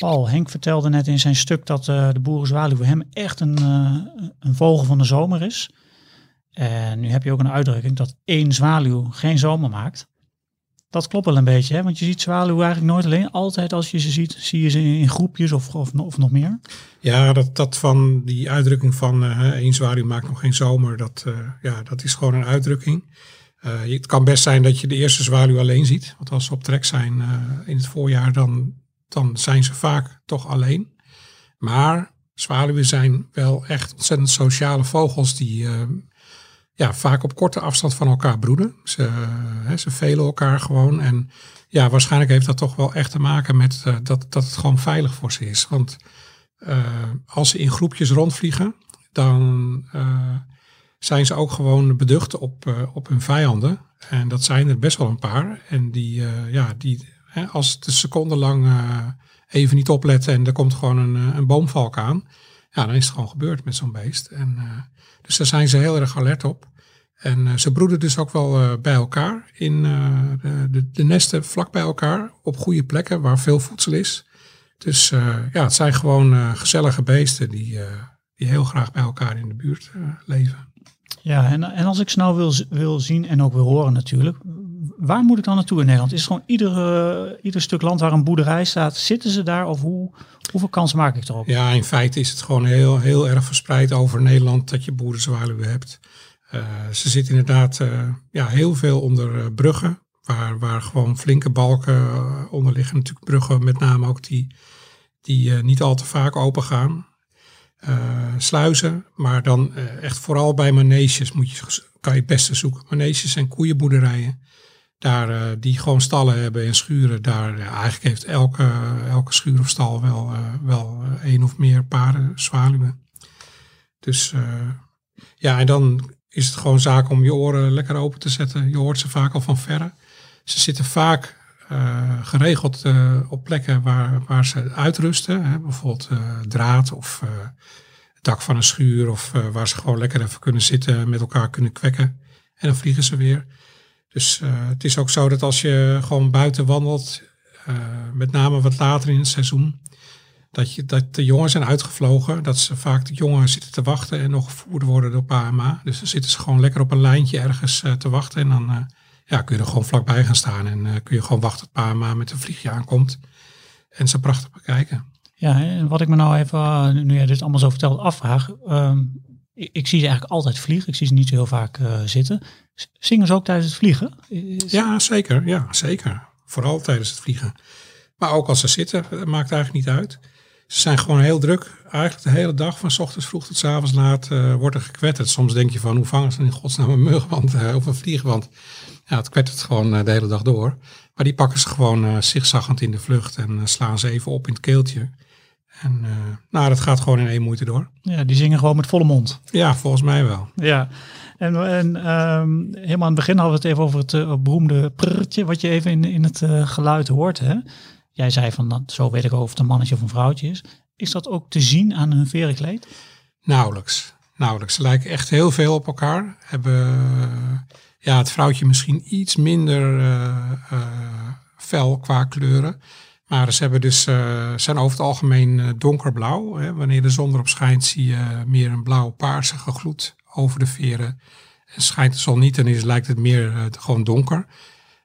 Paul, Henk vertelde net in zijn stuk dat eh, de boerenzwaluw voor hem echt een, eh, een vogel van de zomer is. En nu heb je ook een uitdrukking dat één zwaluw geen zomer maakt. Dat klopt wel een beetje, hè? want je ziet zwaluwen eigenlijk nooit alleen. Altijd als je ze ziet, zie je ze in groepjes of, of, of nog meer.
Ja, dat, dat van die uitdrukking van eh één zwaluw maakt nog geen zomer, dat, ja, dat is gewoon een uitdrukking. Het kan best zijn dat je de eerste zwaluw alleen ziet. Want als ze op trek zijn in het voorjaar, dan, dan zijn ze vaak toch alleen. Maar zwaluwen zijn wel echt ontzettend sociale vogels die eh, ja, vaak op korte afstand van elkaar broeden. Ze, eh, ze velen elkaar gewoon. En ja, waarschijnlijk heeft dat toch wel echt te maken met eh, dat, dat het gewoon veilig voor ze is. Want als ze in groepjes rondvliegen, dan zijn ze ook gewoon beducht op, op hun vijanden. En dat zijn er best wel een paar. En die, ja, die hè, als het een seconde lang eh, even niet opletten en er komt gewoon een, eh, een boomvalk aan, ja, dan is het gewoon gebeurd met zo'n beest. En, eh, dus daar zijn ze heel erg alert op. En ze broeden dus ook wel bij elkaar in de, de, nesten vlak bij elkaar op goede plekken waar veel voedsel is. Dus ja, het zijn gewoon gezellige beesten die, die heel graag bij elkaar in de buurt leven.
Ja, en, en als ik ze nou wil, wil zien en ook wil horen natuurlijk, waar moet ik dan naartoe in Nederland? Is gewoon ieder, eh, ieder stuk land waar een boerderij staat, zitten ze daar of hoe, hoeveel kans maak ik erop?
Ja, in feite is het gewoon heel, heel erg verspreid over Nederland dat je boerenzwaluwen hebt. Eh, ze zitten inderdaad eh, ja, heel veel onder bruggen, waar, waar gewoon flinke balken onder liggen. Natuurlijk bruggen met name ook die, die niet al te vaak open gaan. Sluizen, maar dan echt vooral bij maneges moet je, kan je het beste zoeken. Maneges en koeienboerderijen. Daar eh, die gewoon stallen hebben en schuren. Daar eigenlijk heeft elke, elke schuur of stal wel, eh, wel eh, één of meer paren zwaluwen. Dus ja, en dan is het gewoon zaak om je oren lekker open te zetten. Je hoort ze vaak al van verre. Ze zitten vaak geregeld op plekken waar, waar ze uitrusten. Hè? Bijvoorbeeld draad of het dak van een schuur. Of waar ze gewoon lekker even kunnen zitten, met elkaar kunnen kwekken. En dan vliegen ze weer. Dus eh, het is ook zo dat als je gewoon buiten wandelt, eh, met name wat later in het seizoen, dat, je, dat de jongen zijn uitgevlogen. Dat ze vaak de jongen zitten te wachten en nog gevoerd worden door pa. Dus dan zitten ze gewoon lekker op een lijntje ergens eh, te wachten. En dan ja, kun je er gewoon vlakbij gaan staan. En kun je gewoon wachten tot pa en ma met een vliegje aankomt. En ze prachtig bekijken.
Ja, en wat ik me nou even, nu jij dit allemaal zo vertelt, afvraag. ehm, ik, zie ze eigenlijk altijd vliegen. Ik zie ze niet zo heel vaak eh, zitten. Zingen ze ook tijdens het vliegen?
Ja, zeker. Ja, zeker. Vooral tijdens het vliegen. Maar ook als ze zitten, dat maakt eigenlijk niet uit. Ze zijn gewoon heel druk. Eigenlijk de hele dag, van ochtends vroeg tot avonds laat, eh, wordt er gekwetterd. Soms denk je van, hoe vangen ze in godsnaam een mug want, eh, of een vlieg? Want ja, het kwettert gewoon eh, de hele dag door. Maar die pakken ze gewoon eh zigzaggend in de vlucht en eh, slaan ze even op in het keeltje. En eh, nou, dat gaat gewoon in één moeite door.
Ja, die zingen gewoon met volle mond.
Ja, volgens mij wel.
Ja, en, en ehm, helemaal aan het begin hadden we het even over het eh, beroemde prrrtje, wat je even in, in het eh, geluid hoort. Hè? Jij zei van, nou, zo weet ik of het een mannetje of een vrouwtje is. Is dat ook te zien aan hun verenkleed?
Nauwelijks. Nauwelijks. Ze lijken echt heel veel op elkaar. Hebben ja, het vrouwtje misschien iets minder fel qua kleuren. Maar ze hebben dus, eh, zijn over het algemeen eh, donkerblauw. Hè. Wanneer de zon erop schijnt, zie je meer een blauw-paarsige gloed over de veren. En schijnt de zon niet, dan is, lijkt het meer eh, gewoon donker.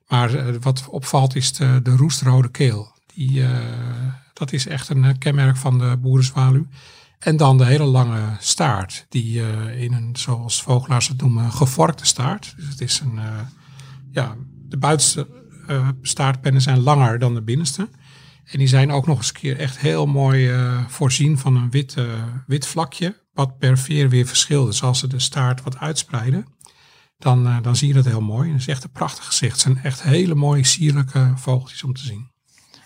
Maar wat opvalt is de, de roestrode keel. Die, dat is echt een kenmerk van de boerenzwaluw. En dan de hele lange staart, die in een, zoals vogelaars het noemen, gevorkte staart. Dus het is een, ja, de buitenste staartpennen zijn langer dan de binnenste. En die zijn ook nog eens een keer echt heel mooi eh, voorzien van een wit, eh, wit vlakje, wat per veer weer verschilt. Dus als ze de staart wat uitspreiden, dan, eh, dan zie je dat heel mooi. En het is echt een prachtig gezicht. Het zijn echt hele mooie, sierlijke vogeltjes om te zien.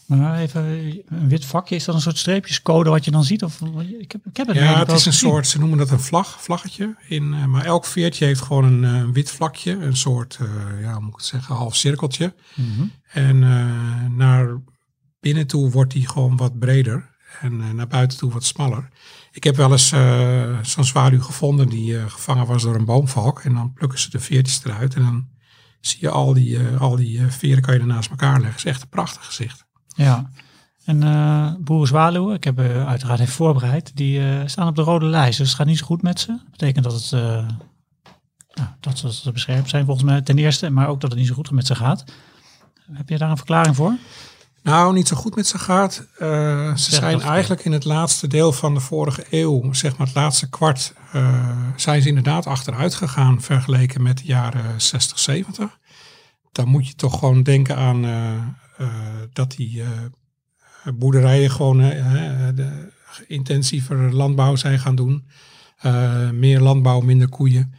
Maar even, een wit vakje, is dat een soort streepjescode wat je dan ziet? Of, ik, heb, ik heb het
Ja, het is een
gezien.
soort, ze noemen dat een vlag, vlaggetje. In, maar elk veertje heeft gewoon een wit vlakje. Een soort, ja, hoe moet ik het zeggen, half cirkeltje.
Mhm.
En naar binnen toe wordt die gewoon wat breder. En eh, naar buiten toe wat smaller. Ik heb wel eens eh, zo'n zwaluw gevonden die eh, gevangen was door een boomvalk. En dan plukken ze de veertjes eruit. En dan zie je al die, al die veren kan je naast elkaar leggen. Het is echt een prachtig gezicht.
Ja. En eh boerenzwaluwen, ik heb uiteraard even voorbereid, die staan op de rode lijst. Dus het gaat niet zo goed met ze. Dat betekent dat, het, nou, dat ze beschermd zijn volgens mij ten eerste, maar ook dat het niet zo goed met ze gaat. Heb je daar een verklaring voor?
Nou, niet zo goed met ze gaat. Eh, ze
Zeg
zijn eigenlijk in het laatste deel van de vorige eeuw, zeg maar het laatste kwart, eh, zijn ze inderdaad achteruit gegaan vergeleken met de jaren 60, 70. Dan moet je toch gewoon denken aan eh, eh, dat die eh, boerderijen gewoon eh, eh, de intensiever landbouw zijn gaan doen. Eh, meer landbouw, minder koeien.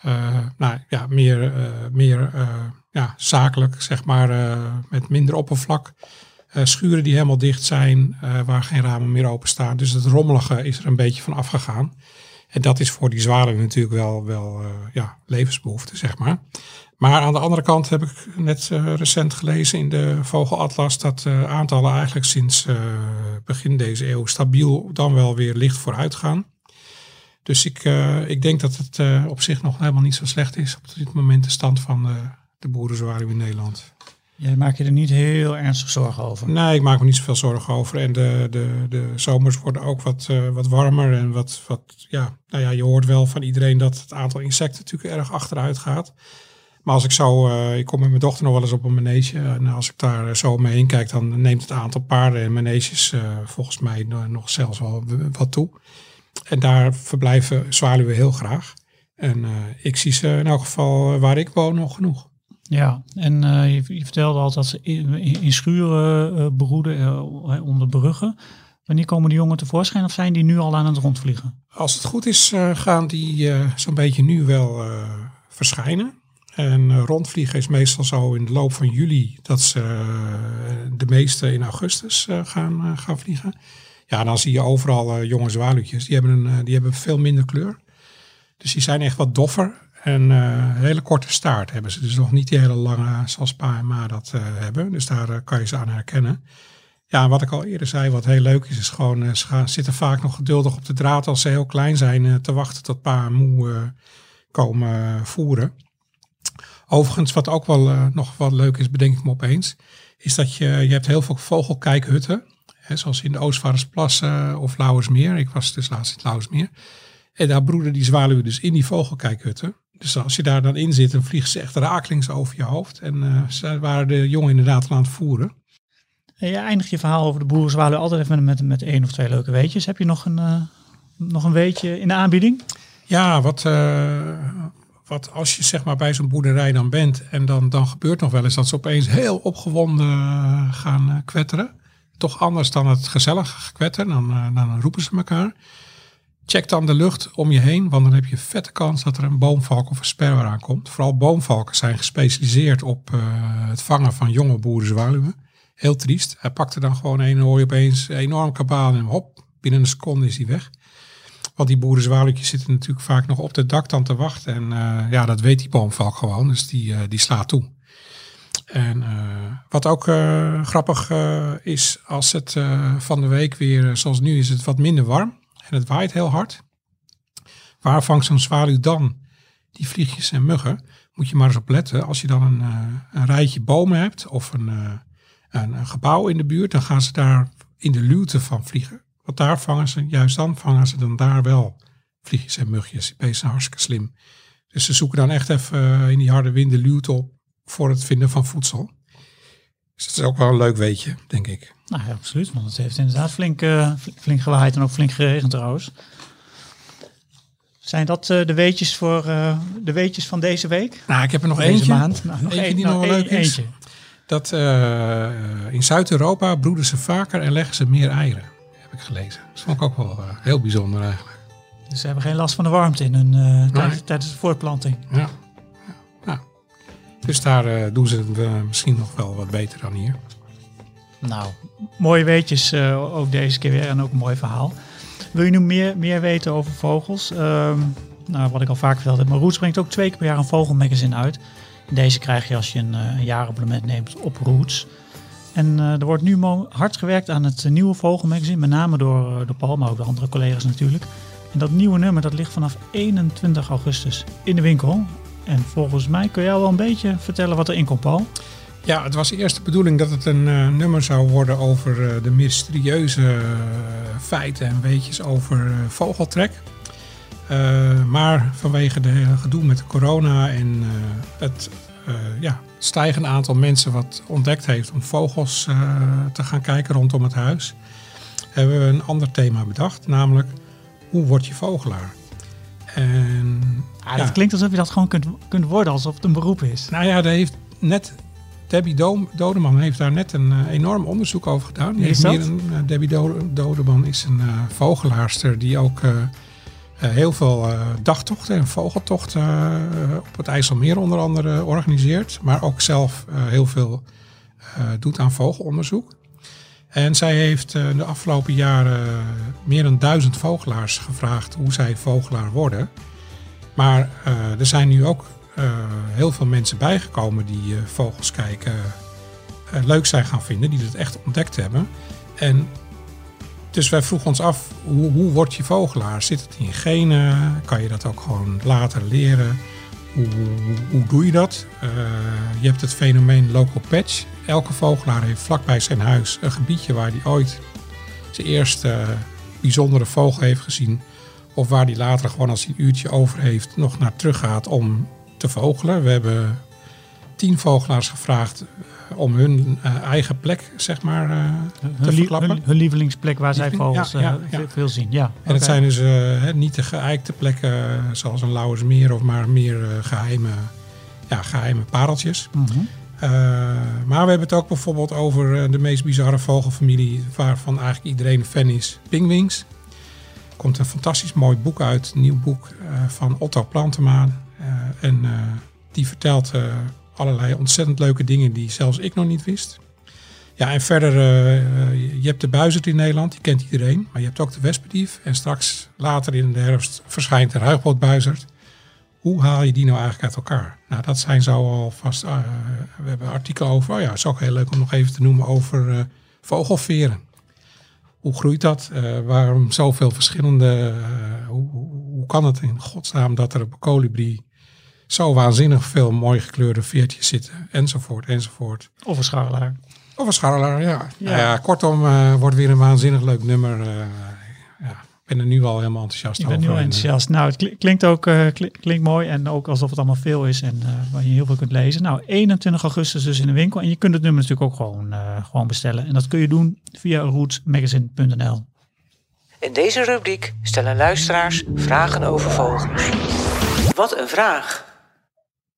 Eh, nou ja, meer, eh, meer eh, ja, zakelijk, zeg maar, eh, met minder oppervlak. Eh, schuren die helemaal dicht zijn, eh, waar geen ramen meer openstaan. Dus het rommelige is er een beetje van afgegaan. En dat is voor die zwaluw natuurlijk wel, wel eh, ja, levensbehoefte, zeg maar. Maar aan de andere kant heb ik net recent gelezen in de Vogelatlas dat aantallen eigenlijk sinds begin deze eeuw stabiel dan wel weer licht vooruit gaan. Dus ik, ik denk dat het op zich nog helemaal niet zo slecht is op dit moment de stand van de boerenzwaluw in Nederland.
Jij maakt je er niet heel ernstig zorgen over.
Nee, ik maak me niet zoveel zorgen over. En de, de, de zomers worden ook wat, eh, wat warmer. En wat, wat, ja, nou ja, je hoort wel van iedereen dat het aantal insecten natuurlijk erg achteruit gaat. Maar als ik zo, eh, ik kom met mijn dochter nog wel eens op een manege. En als ik daar zo omheen kijk, dan neemt het aantal paarden en maneges eh, volgens mij no- nog zelfs wel wat toe. En daar verblijven zwaluwen heel graag. En ik zie ze in elk geval waar ik woon nog genoeg.
Ja, en eh, je, je vertelde al dat ze in, in, schuren eh, broeden eh, onder bruggen. Wanneer komen die jongen tevoorschijn of zijn die nu al aan het rondvliegen?
Als het goed is, gaan die zo'n beetje nu wel verschijnen. En rondvliegen is meestal zo in de loop van juli dat ze de meeste in augustus gaan, gaan vliegen. Ja, dan zie je overal jonge zwaluwtjes. Die hebben, een, die hebben veel minder kleur. Dus die zijn echt wat doffer. En eh, een hele korte staart hebben ze. Dus nog niet die hele lange zoals pa en ma dat eh, hebben. Dus daar eh, kan je ze aan herkennen. Ja, wat ik al eerder zei, wat heel leuk is, is gewoon, eh, ze gaan, zitten vaak nog geduldig op de draad als ze heel klein zijn, eh, te wachten tot pa en moe eh, komen eh, voeren. Overigens, wat ook wel eh, nog wat leuk is, bedenk ik me opeens, is dat je, je hebt heel veel vogelkijkhutten, hè, zoals in de Oostvaardersplassen of Lauwersmeer. Ik was dus laatst in Lauwersmeer. En daar broeden die zwaluwen dus in die vogelkijkhutten. Dus als je daar dan in zit, dan vliegen ze echt rakelings over je hoofd. En eh, ze waren de jongen inderdaad aan het voeren.
En je eindigt je verhaal over de boerenzwaluw altijd even met, met, met één of twee leuke weetjes. Heb je nog een, eh, nog een weetje in de aanbieding?
Ja, wat, eh, wat als je zeg maar bij zo'n boerderij dan bent en dan, dan gebeurt nog wel eens dat ze opeens heel opgewonden eh, gaan eh, kwetteren. Toch anders dan het gezellige gekwetter, dan, eh, dan roepen ze elkaar. Check dan de lucht om je heen, want dan heb je vette kans dat er een boomvalk of een sperwer aankomt. Vooral boomvalken zijn gespecialiseerd op eh, het vangen van jonge boerenzwaluwen. Heel triest. Hij pakte dan gewoon een en hoor je opeens een enorm kabaal en hop, binnen een seconde is hij weg. Want die boerenzwaluwtjes zitten natuurlijk vaak nog op de dak te wachten. En eh, ja, dat weet die boomvalk gewoon. Dus die, eh, die slaat toe. En wat ook grappig is, als het van de week weer, zoals nu is het wat minder warm. En het waait heel hard. Waar vangt zo'n zwaluw dan die vliegjes en muggen? Moet je maar eens op letten. Als je dan een, eh, een rijtje bomen hebt of een, eh, een, een gebouw in de buurt, dan gaan ze daar in de luwte van vliegen. Want daar vangen ze, juist dan vangen ze dan daar wel vliegjes en mugjes. Die beesten zijn hartstikke slim. Dus ze zoeken dan echt even eh, in die harde wind de luwte op voor het vinden van voedsel. Dus dat is ook wel een leuk weetje, denk ik.
Nou ja, absoluut. Want het heeft inderdaad flink, eh, flink gewaaid en ook flink geregend trouwens. Zijn dat eh, de weetjes voor eh, de weetjes van deze week?
Nou, ik heb er nog
Deze
eentje.
maand? Nou, nog
Eentje die
nou,
nog wel
één-
leuk is.
Eentje.
Dat in Zuid-Europa broeden ze vaker en leggen ze meer eieren, heb ik gelezen. Dat vond ik ook wel heel bijzonder eigenlijk.
Dus ze hebben geen last van de warmte in hun, tijdens, tijdens de voortplanting.
Ja. Dus daar eh, doen ze het eh, misschien nog wel wat beter dan hier.
Nou, mooie weetjes uh, ook deze keer weer en ook een mooi verhaal. Wil je nu meer, meer weten over vogels? Ehm, nou, wat ik al vaak verteld heb, maar Roots brengt ook twee keer per jaar een vogelmagazine uit. Deze krijg je als je een, jaarabonnement neemt op Roots. En er wordt nu hard gewerkt aan het nieuwe vogelmagazine, met name door, uh, door Paul, maar ook de andere collega's natuurlijk. En dat nieuwe nummer dat ligt vanaf 21 augustus in de winkel. En volgens mij kun jij wel een beetje vertellen wat erin komt, Paul.
Ja, het was eerst de bedoeling dat het een uh, nummer zou worden over de mysterieuze feiten en weetjes over vogeltrek. maar vanwege de hele gedoe met de corona en het ja, stijgend aantal mensen wat ontdekt heeft om vogels te gaan kijken rondom het huis, hebben we een ander thema bedacht, namelijk hoe word je vogelaar?
En, ah, ja, dat klinkt alsof je dat gewoon kunt, kunt worden, alsof het een beroep is.
Nou ja, daar heeft net Debbie Dodeman heeft daar net een uh, enorm onderzoek over gedaan. Die
is dat?
Een, uh, Debbie Dodeman is een vogelaarster die ook uh, heel veel dagtochten en vogeltochten op het IJsselmeer onder andere organiseert. Maar ook zelf heel veel doet aan vogelonderzoek. En zij heeft de afgelopen jaren meer dan duizend vogelaars gevraagd hoe zij vogelaar worden. Maar er zijn nu ook heel veel mensen bijgekomen die vogels kijken leuk zijn gaan vinden, die het echt ontdekt hebben. En dus wij vroegen ons af, hoe, hoe word je vogelaar? Zit het in genen? Kan je dat ook gewoon later leren? Hoe, doe je dat? Uh, je hebt het fenomeen local patch. Elke vogelaar heeft vlakbij zijn huis een gebiedje waar hij ooit zijn eerste bijzondere vogel heeft gezien. Of waar hij later gewoon als hij een uurtje over heeft nog naar terug gaat om te vogelen. We hebben tien vogelaars gevraagd om hun uh, eigen plek, zeg maar, uh, te verklappen.
Hun, hun, lievelingsplek waar zij vogels ja, ja, ja. veel zien. Ja,
en okay. het zijn dus niet de geëikte plekken zoals een Lauwersmeer of maar meer geheime, ja, geheime pareltjes. Mm -hmm. maar we hebben het ook bijvoorbeeld over de meest bizarre vogelfamilie waarvan eigenlijk iedereen een fan is. Pingwings. Er komt een fantastisch mooi boek uit, een nieuw boek van Otto Plantema. en die vertelt allerlei ontzettend leuke dingen die zelfs ik nog niet wist. Ja, en verder, uh, je hebt de buizerd in Nederland, die kent iedereen. Maar je hebt ook de wespendief. En straks, later in de herfst, verschijnt de ruigbootbuizerd. Hoe haal je die nou eigenlijk uit elkaar? Nou, dat zijn zo alvast... Uh, we hebben een artikel over, oh ja, het is ook heel leuk om nog even te noemen over uh, vogelveren. Hoe groeit dat? waarom zoveel verschillende... Hoe, hoe, kan het in godsnaam dat er een kolibrie zo waanzinnig veel mooi gekleurde veertjes zitten, enzovoort, enzovoort.
Of een scharrelaar.
Of een scharrelaar, ja. Ja. Nou ja kortom, uh, wordt weer een waanzinnig leuk nummer. Uh, ja, ik ben er nu al helemaal enthousiast
over.
Ik
ben nu enthousiast. Nou, het klinkt ook uh, klinkt mooi en ook alsof het allemaal veel is en waar je heel veel kunt lezen. Nou, 21 augustus dus in de winkel en je kunt het nummer natuurlijk ook gewoon, gewoon bestellen. En dat kun je doen via rootsmagazine.nl.
In deze rubriek stellen luisteraars vragen over vogels. Wat een vraag!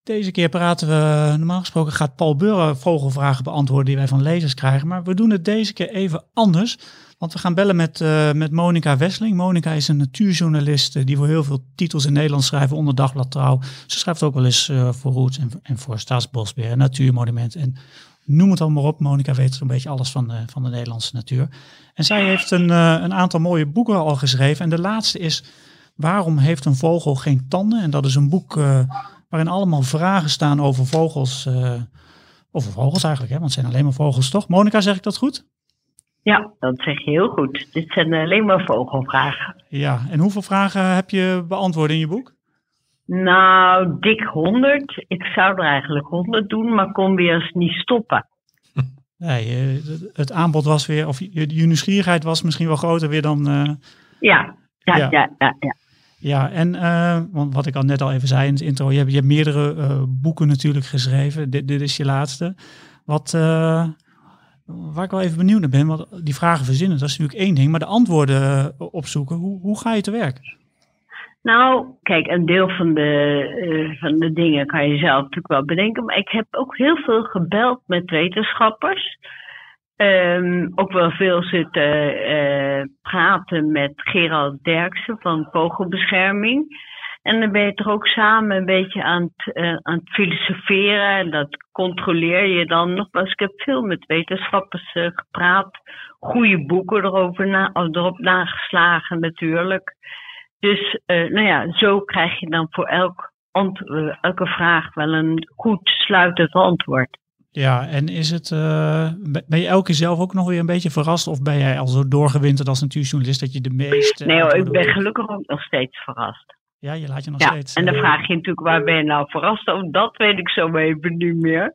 Deze keer praten we, normaal gesproken gaat Paul Burre vogelvragen beantwoorden die wij van lezers krijgen. Maar we doen het deze keer even anders. Want we gaan bellen met, uh, met Monica Wesseling. Monica is een natuurjournalist uh, die voor heel veel titels in Nederland schrijft onder Dagblad Trouw. Ze schrijft ook wel eens uh, voor Roots en, en voor Staatsbosbeheer, Natuurmonument en noem het allemaal op. Monica weet zo'n beetje alles van de, van de Nederlandse natuur. En zij heeft een, een aantal mooie boeken al geschreven. En de laatste is Waarom heeft een vogel geen tanden? En dat is een boek waarin allemaal vragen staan over vogels. Uh, over vogels eigenlijk, hè? want het zijn alleen maar vogels toch? Monika, zeg ik dat goed?
Ja, dat zeg je heel goed. Dit zijn alleen maar vogelvragen.
Ja, en hoeveel vragen heb je beantwoord in je boek?
Nou, dik honderd. Ik zou er eigenlijk honderd doen, maar kon weer eens niet stoppen. [laughs]
Nee, het aanbod was weer, of je, je nieuwsgierigheid was misschien wel groter weer dan... Uh...
Ja, ja, ja, ja, ja, ja.
Ja, en want wat ik al net al even zei in het intro, je hebt, je hebt meerdere uh, boeken natuurlijk geschreven. Dit, dit is je laatste. Wat, uh, waar ik wel even benieuwd naar ben, want die vragen verzinnen, dat is natuurlijk één ding, maar de antwoorden opzoeken, hoe, hoe ga je te werk?
Nou, kijk, een deel van de, van de dingen kan je zelf natuurlijk wel bedenken, maar ik heb ook heel veel gebeld met wetenschappers. Um, ook wel veel zitten uh, praten met Gerald Derksen van Vogelbescherming. En dan ben je toch ook samen een beetje aan het, eh, aan het filosoferen. En dat controleer je dan nog. eens. ik heb veel met wetenschappers eh, gepraat. Goede boeken erover na, erop nageslagen natuurlijk. Dus nou ja, zo krijg je dan voor elk elke vraag wel een goed sluitend antwoord.
Ja, en is het, uh, ben je elke keer zelf ook nog weer een beetje verrast? Of ben jij al zo doorgewinterd als natuurjournalist dat je de meeste...
Nee hoor, ik ben gelukkig ook nog steeds verrast.
Ja, je laat je nog
ja,
steeds...
en dan uh, vraag je natuurlijk, waar ben je nou verrast over? Dat weet ik zo even niet meer.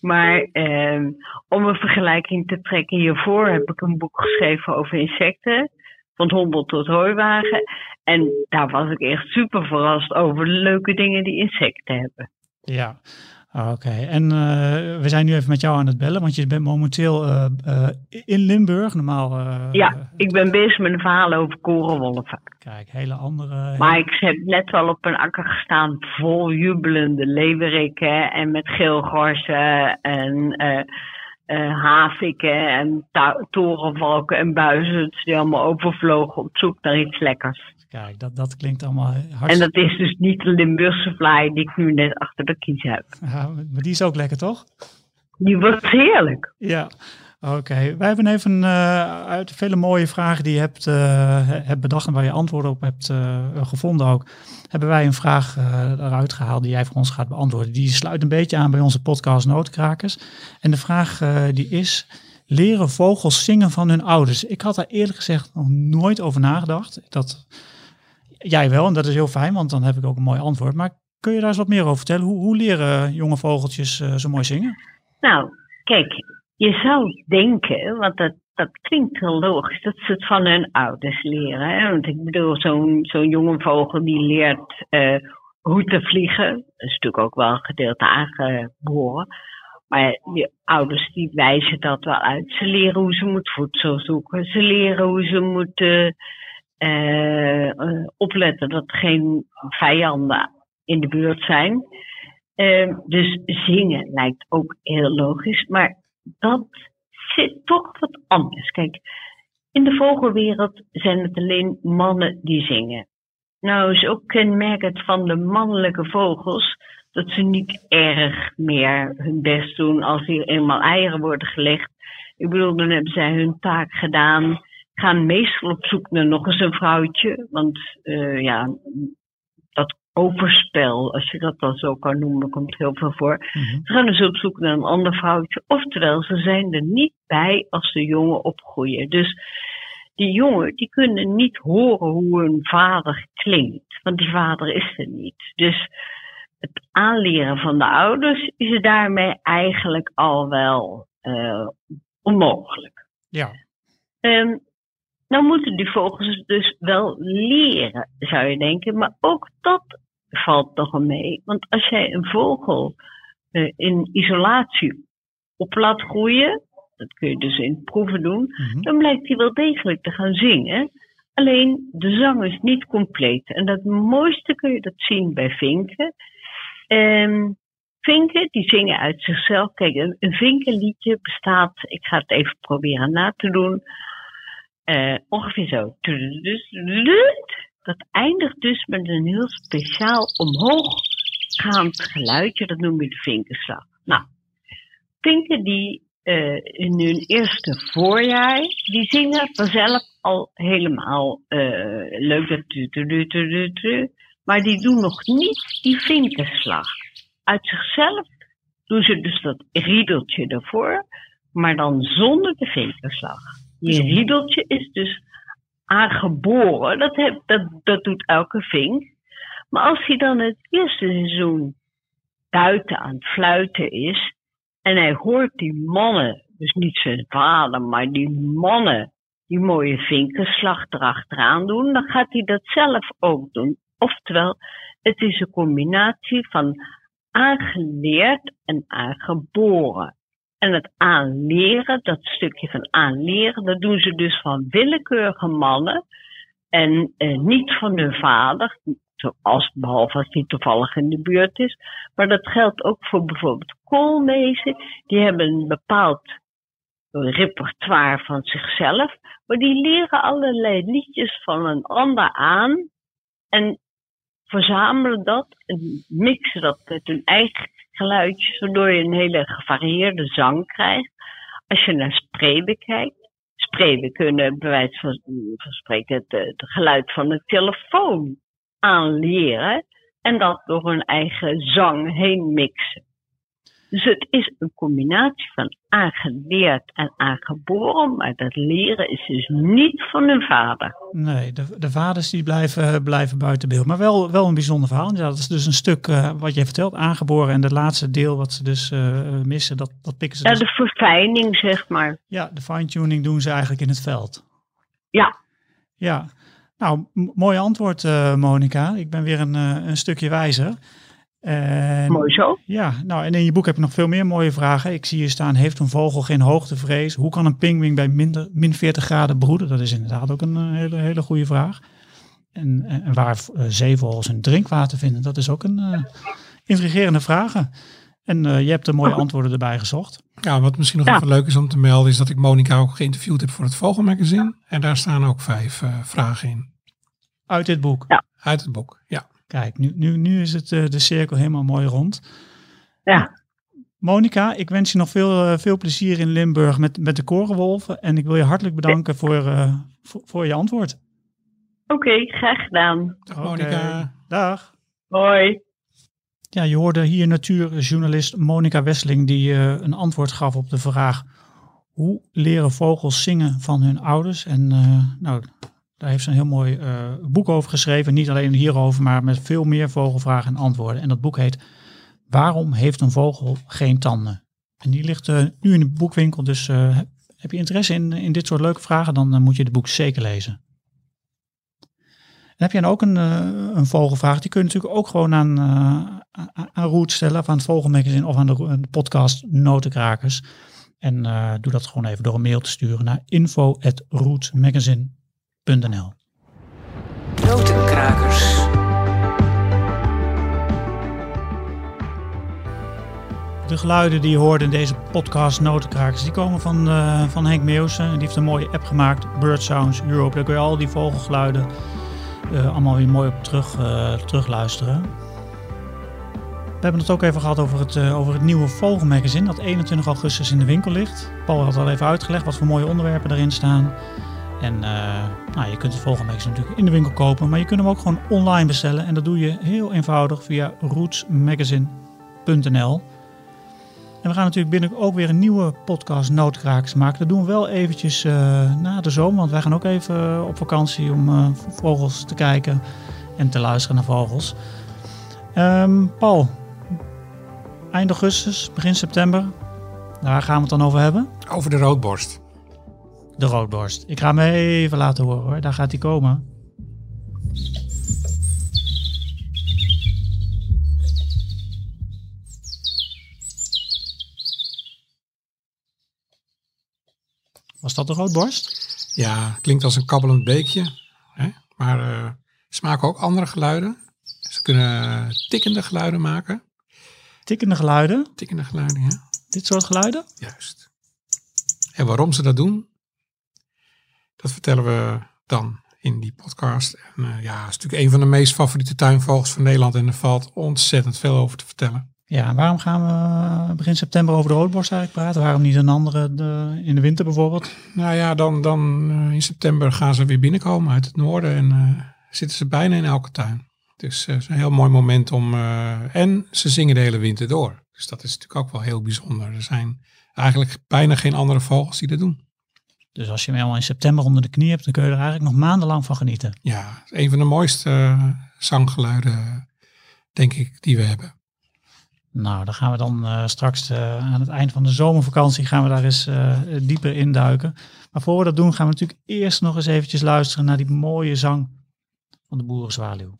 Maar uh, om een vergelijking te trekken, hiervoor heb ik een boek geschreven over insecten. Van hombel tot hooiwagen. En daar was ik echt super verrast over de leuke dingen die insecten hebben.
Ja, Oké, en uh, we zijn nu even met jou aan het bellen, want je bent momenteel uh, uh, in Limburg, normaal.
ja, ik ben bezig met een verhaal over korenwolven.
Kijk, hele andere.
Maar ik heb net wel op een akker gestaan vol jubelende leeuweriken en met geelgorsen en haviken en torenvalken en buizen die allemaal overvlogen op zoek naar iets lekkers.
Kijk, dat, dat klinkt allemaal hartstikke...
En dat is dus niet de Limburgse vlaai die ik nu net achter de kies heb.
Ja, maar die is ook lekker, toch?
Die wordt heerlijk.
Ja, oké. Wij hebben even uh, uit de vele mooie vragen die je hebt, uh, hebt bedacht en waar je antwoorden op hebt uh, gevonden ook, hebben wij een vraag eruit gehaald die jij voor ons gaat beantwoorden. Die sluit een beetje aan bij onze podcast Noodkrakers. En de vraag die is, leren vogels zingen van hun ouders? Ik had daar eerlijk gezegd nog nooit over nagedacht. Dat Jij wel, en dat is heel fijn, want dan heb ik ook een mooi antwoord. Maar kun je daar eens wat meer over vertellen? Hoe, hoe leren jonge vogeltjes uh, zo mooi zingen?
Nou, kijk, je zou denken, want dat, dat klinkt heel logisch, dat ze het van hun ouders leren. Hè? Want ik bedoel, zo'n zo'n jonge vogel die leert uh, hoe te vliegen. Dat is natuurlijk ook wel een aangeboren. Maar je ouders die wijzen dat wel uit. Ze leren hoe ze moet voedsel zoeken. Ze leren hoe ze moeten opletten dat er geen vijanden in de buurt zijn. Uh, dus zingen lijkt ook heel logisch, maar dat zit toch wat anders. Kijk, in de vogelwereld zijn het alleen mannen die zingen. Nou is ook kenmerkend van de mannelijke vogels dat ze niet erg meer hun best doen als hier eenmaal eieren worden gelegd. Ik bedoel, dan hebben zij hun taak gedaan gaan meestal op zoek naar nog eens een vrouwtje. Want uh, ja, dat overspel, als je dat dan zo kan noemen, komt heel veel voor.
Mhm.
Ze gaan dus op zoek naar een ander vrouwtje. Oftewel, ze zijn er niet bij als de jongen opgroeien. Dus die jongen, die kunnen niet horen hoe hun vader klinkt. Want die vader is er niet. Dus het aanleren van de ouders is daarmee eigenlijk al wel uh, onmogelijk.
Ja.
Um, nou moeten die vogels dus wel leren, zou je denken. Maar ook dat valt nog mee. Want als jij een vogel uh, in isolatie op laat groeien, dat kun je dus in proeven doen,
Mhm.
dan blijkt hij wel degelijk te gaan zingen. Alleen de zang is niet compleet. En het mooiste kun je dat zien bij vinken. Um, vinken die zingen uit zichzelf. Kijk, een, een vinkenliedje bestaat, ik ga het even proberen na te doen. Uh, ongeveer zo. Dat eindigt dus met een heel speciaal omhooggaand geluidje. Dat noem je de vinkenslag. Nou, vinken die in hun eerste voorjaar, die zingen vanzelf al helemaal uh, leuk. Dat maar die doen nog niet die vinkenslag. Uit zichzelf doen ze dus dat riedeltje ervoor, maar dan zonder de vinkenslag. Je riedeltje is dus aangeboren. Dat, heb, dat, dat doet elke vink. Maar als hij dan het eerste seizoen buiten aan het fluiten is. En hij hoort die mannen, dus niet zijn vader, maar die mannen, die mooie vinkenslag erachteraan doen. Dan gaat hij dat zelf ook doen. Oftewel, het is een combinatie van aangeleerd en aangeboren. En het aanleren, dat stukje van aanleren, dat doen ze dus van willekeurige mannen en eh, niet van hun vader, zoals, behalve als die toevallig in de buurt is. Maar dat geldt ook voor bijvoorbeeld koolmezen. Die hebben een bepaald repertoire van zichzelf, maar die leren allerlei liedjes van een ander aan. En verzamelen dat en mixen dat met hun eigen geluidjes, waardoor je een hele gevarieerde zang krijgt. Als je naar Spreeuwen kijkt, Spreeuwen kunnen bij wijze van, van spreken het, eh, het geluid van de telefoon aanleren en dat door hun eigen zang heen mixen. Dus het is een combinatie van aangeleerd en aangeboren, maar dat leren is dus niet van hun vader.
Nee, de, de vaders die blijven, blijven buiten beeld. Maar wel, wel een bijzonder verhaal. Ja, dat is dus een stuk eh, wat je vertelt, aangeboren. En de laatste deel wat ze dus eh, missen, dat, dat pikken ze
Ja,
dus.
de verfijning, zeg maar.
Ja, de fine-tuning doen ze eigenlijk in het veld.
Ja,
Ja, nou, mooi antwoord, eh Monica. Ik ben weer een, een stukje wijzer. En,
mooi zo.
Ja, nou, en in je boek heb je nog veel meer mooie vragen. Ik zie hier staan, heeft een vogel geen hoogtevrees? Hoe kan een pinguïn bij minder, min 40 graden broeden? Dat is inderdaad ook een eh, hele, hele goede vraag. En, en en waar eh, zeevogels hun drinkwater vinden, dat is ook een eh, intrigerende vraag. En eh, je hebt er mooie antwoorden erbij gezocht.
Ja, wat misschien nog
Ja.
even leuk is om te melden, is dat ik Monica ook geïnterviewd heb voor het Vogelmagazine. En daar staan ook vijf eh, vragen in.
Uit dit boek.
Uit het boek, ja.
Kijk, nu, nu, nu is het eh, de cirkel helemaal mooi rond.
Ja,
Monica, ik wens je nog veel, eh, veel plezier in Limburg met, met de korenwolven. En ik wil je hartelijk bedanken voor, eh, voor, voor je antwoord.
oké, graag gedaan.
Dag
Oké,
Monica.
Dag.
Hoi.
Ja, je hoorde hier natuurjournalist Monica Wesseling die eh, een antwoord gaf op de vraag hoe leren vogels zingen van hun ouders? En eh, nou, daar heeft ze een heel mooi eh, boek over geschreven. Niet alleen hierover, maar met veel meer vogelvragen en antwoorden. En dat boek heet Waarom heeft een vogel geen tanden? En die ligt eh, nu in de boekwinkel, dus eh, heb je interesse in, in dit soort leuke vragen, dan moet je het boek zeker lezen. En heb jij nou ook een, een vogelvraag? Die kun je natuurlijk ook gewoon aan, aan- Roet stellen, of aan het Vogelmagazine of aan de, podcast Notenkrakers. En doe dat gewoon even door een mail te sturen naar info.rootmagazine.nl
Notenkrakers.
De geluiden die je hoorde in deze podcast Notenkrakers, die komen van, eh, van Henk Meeuwsen. Die heeft een mooie app gemaakt, Bird Sounds Europe. Daar kun je al die vogelgeluiden eh, allemaal weer mooi op terug, eh, terugluisteren. We hebben het ook even gehad over het, over het nieuwe Vogelmagazine dat 21 augustus in de winkel ligt. Paul had al even uitgelegd wat voor mooie onderwerpen erin staan. En eh, nou, je kunt het Vogelmagazine natuurlijk in de winkel kopen, maar je kunt hem ook gewoon online bestellen. En dat doe je heel eenvoudig via rootsmagazine.nl. En we gaan natuurlijk binnen ook weer een nieuwe podcast Noodkrakers maken. Dat doen we wel eventjes eh, na de zomer, want wij gaan ook even eh, op vakantie om vogels te kijken en te luisteren naar vogels. Ehm, Paul, eind augustus, begin september, daar gaan we het dan over hebben.
Over de roodborst.
De roodborst. Ik ga hem even laten horen hoor, daar gaat hij komen. Was dat de roodborst?
Ja, klinkt als een kabbelend beekje. Hè? Maar eh, ze maken ook andere geluiden. Ze kunnen tikkende geluiden maken.
Tikkende geluiden,
Tikkende geluiden, ja.
dit soort geluiden.
Juist. En waarom ze dat doen, dat vertellen we dan in die podcast. En eh, ja, het is natuurlijk een van de meest favoriete tuinvogels van Nederland. En er valt ontzettend veel over te vertellen.
Ja, waarom gaan we begin september over de roodborst eigenlijk praten? Waarom niet een andere de, in de winter bijvoorbeeld?
Nou ja, dan, dan eh, in september gaan ze weer binnenkomen uit het noorden. En eh, zitten ze bijna in elke tuin. Dus het is een heel mooi moment om... en ze zingen de hele winter door. Dus dat is natuurlijk ook wel heel bijzonder. Er zijn eigenlijk bijna geen andere vogels die dat doen.
Dus als je hem helemaal in september onder de knie hebt, dan kun je er eigenlijk nog maandenlang van genieten.
Ja, een van de mooiste eh, zanggeluiden, denk ik, die we hebben.
Nou, dan gaan we dan eh, straks eh, aan het eind van de zomervakantie gaan we daar eens eh, dieper induiken. Maar voor we dat doen gaan we natuurlijk eerst nog eens eventjes luisteren naar die mooie zang van de boerenzwaluw.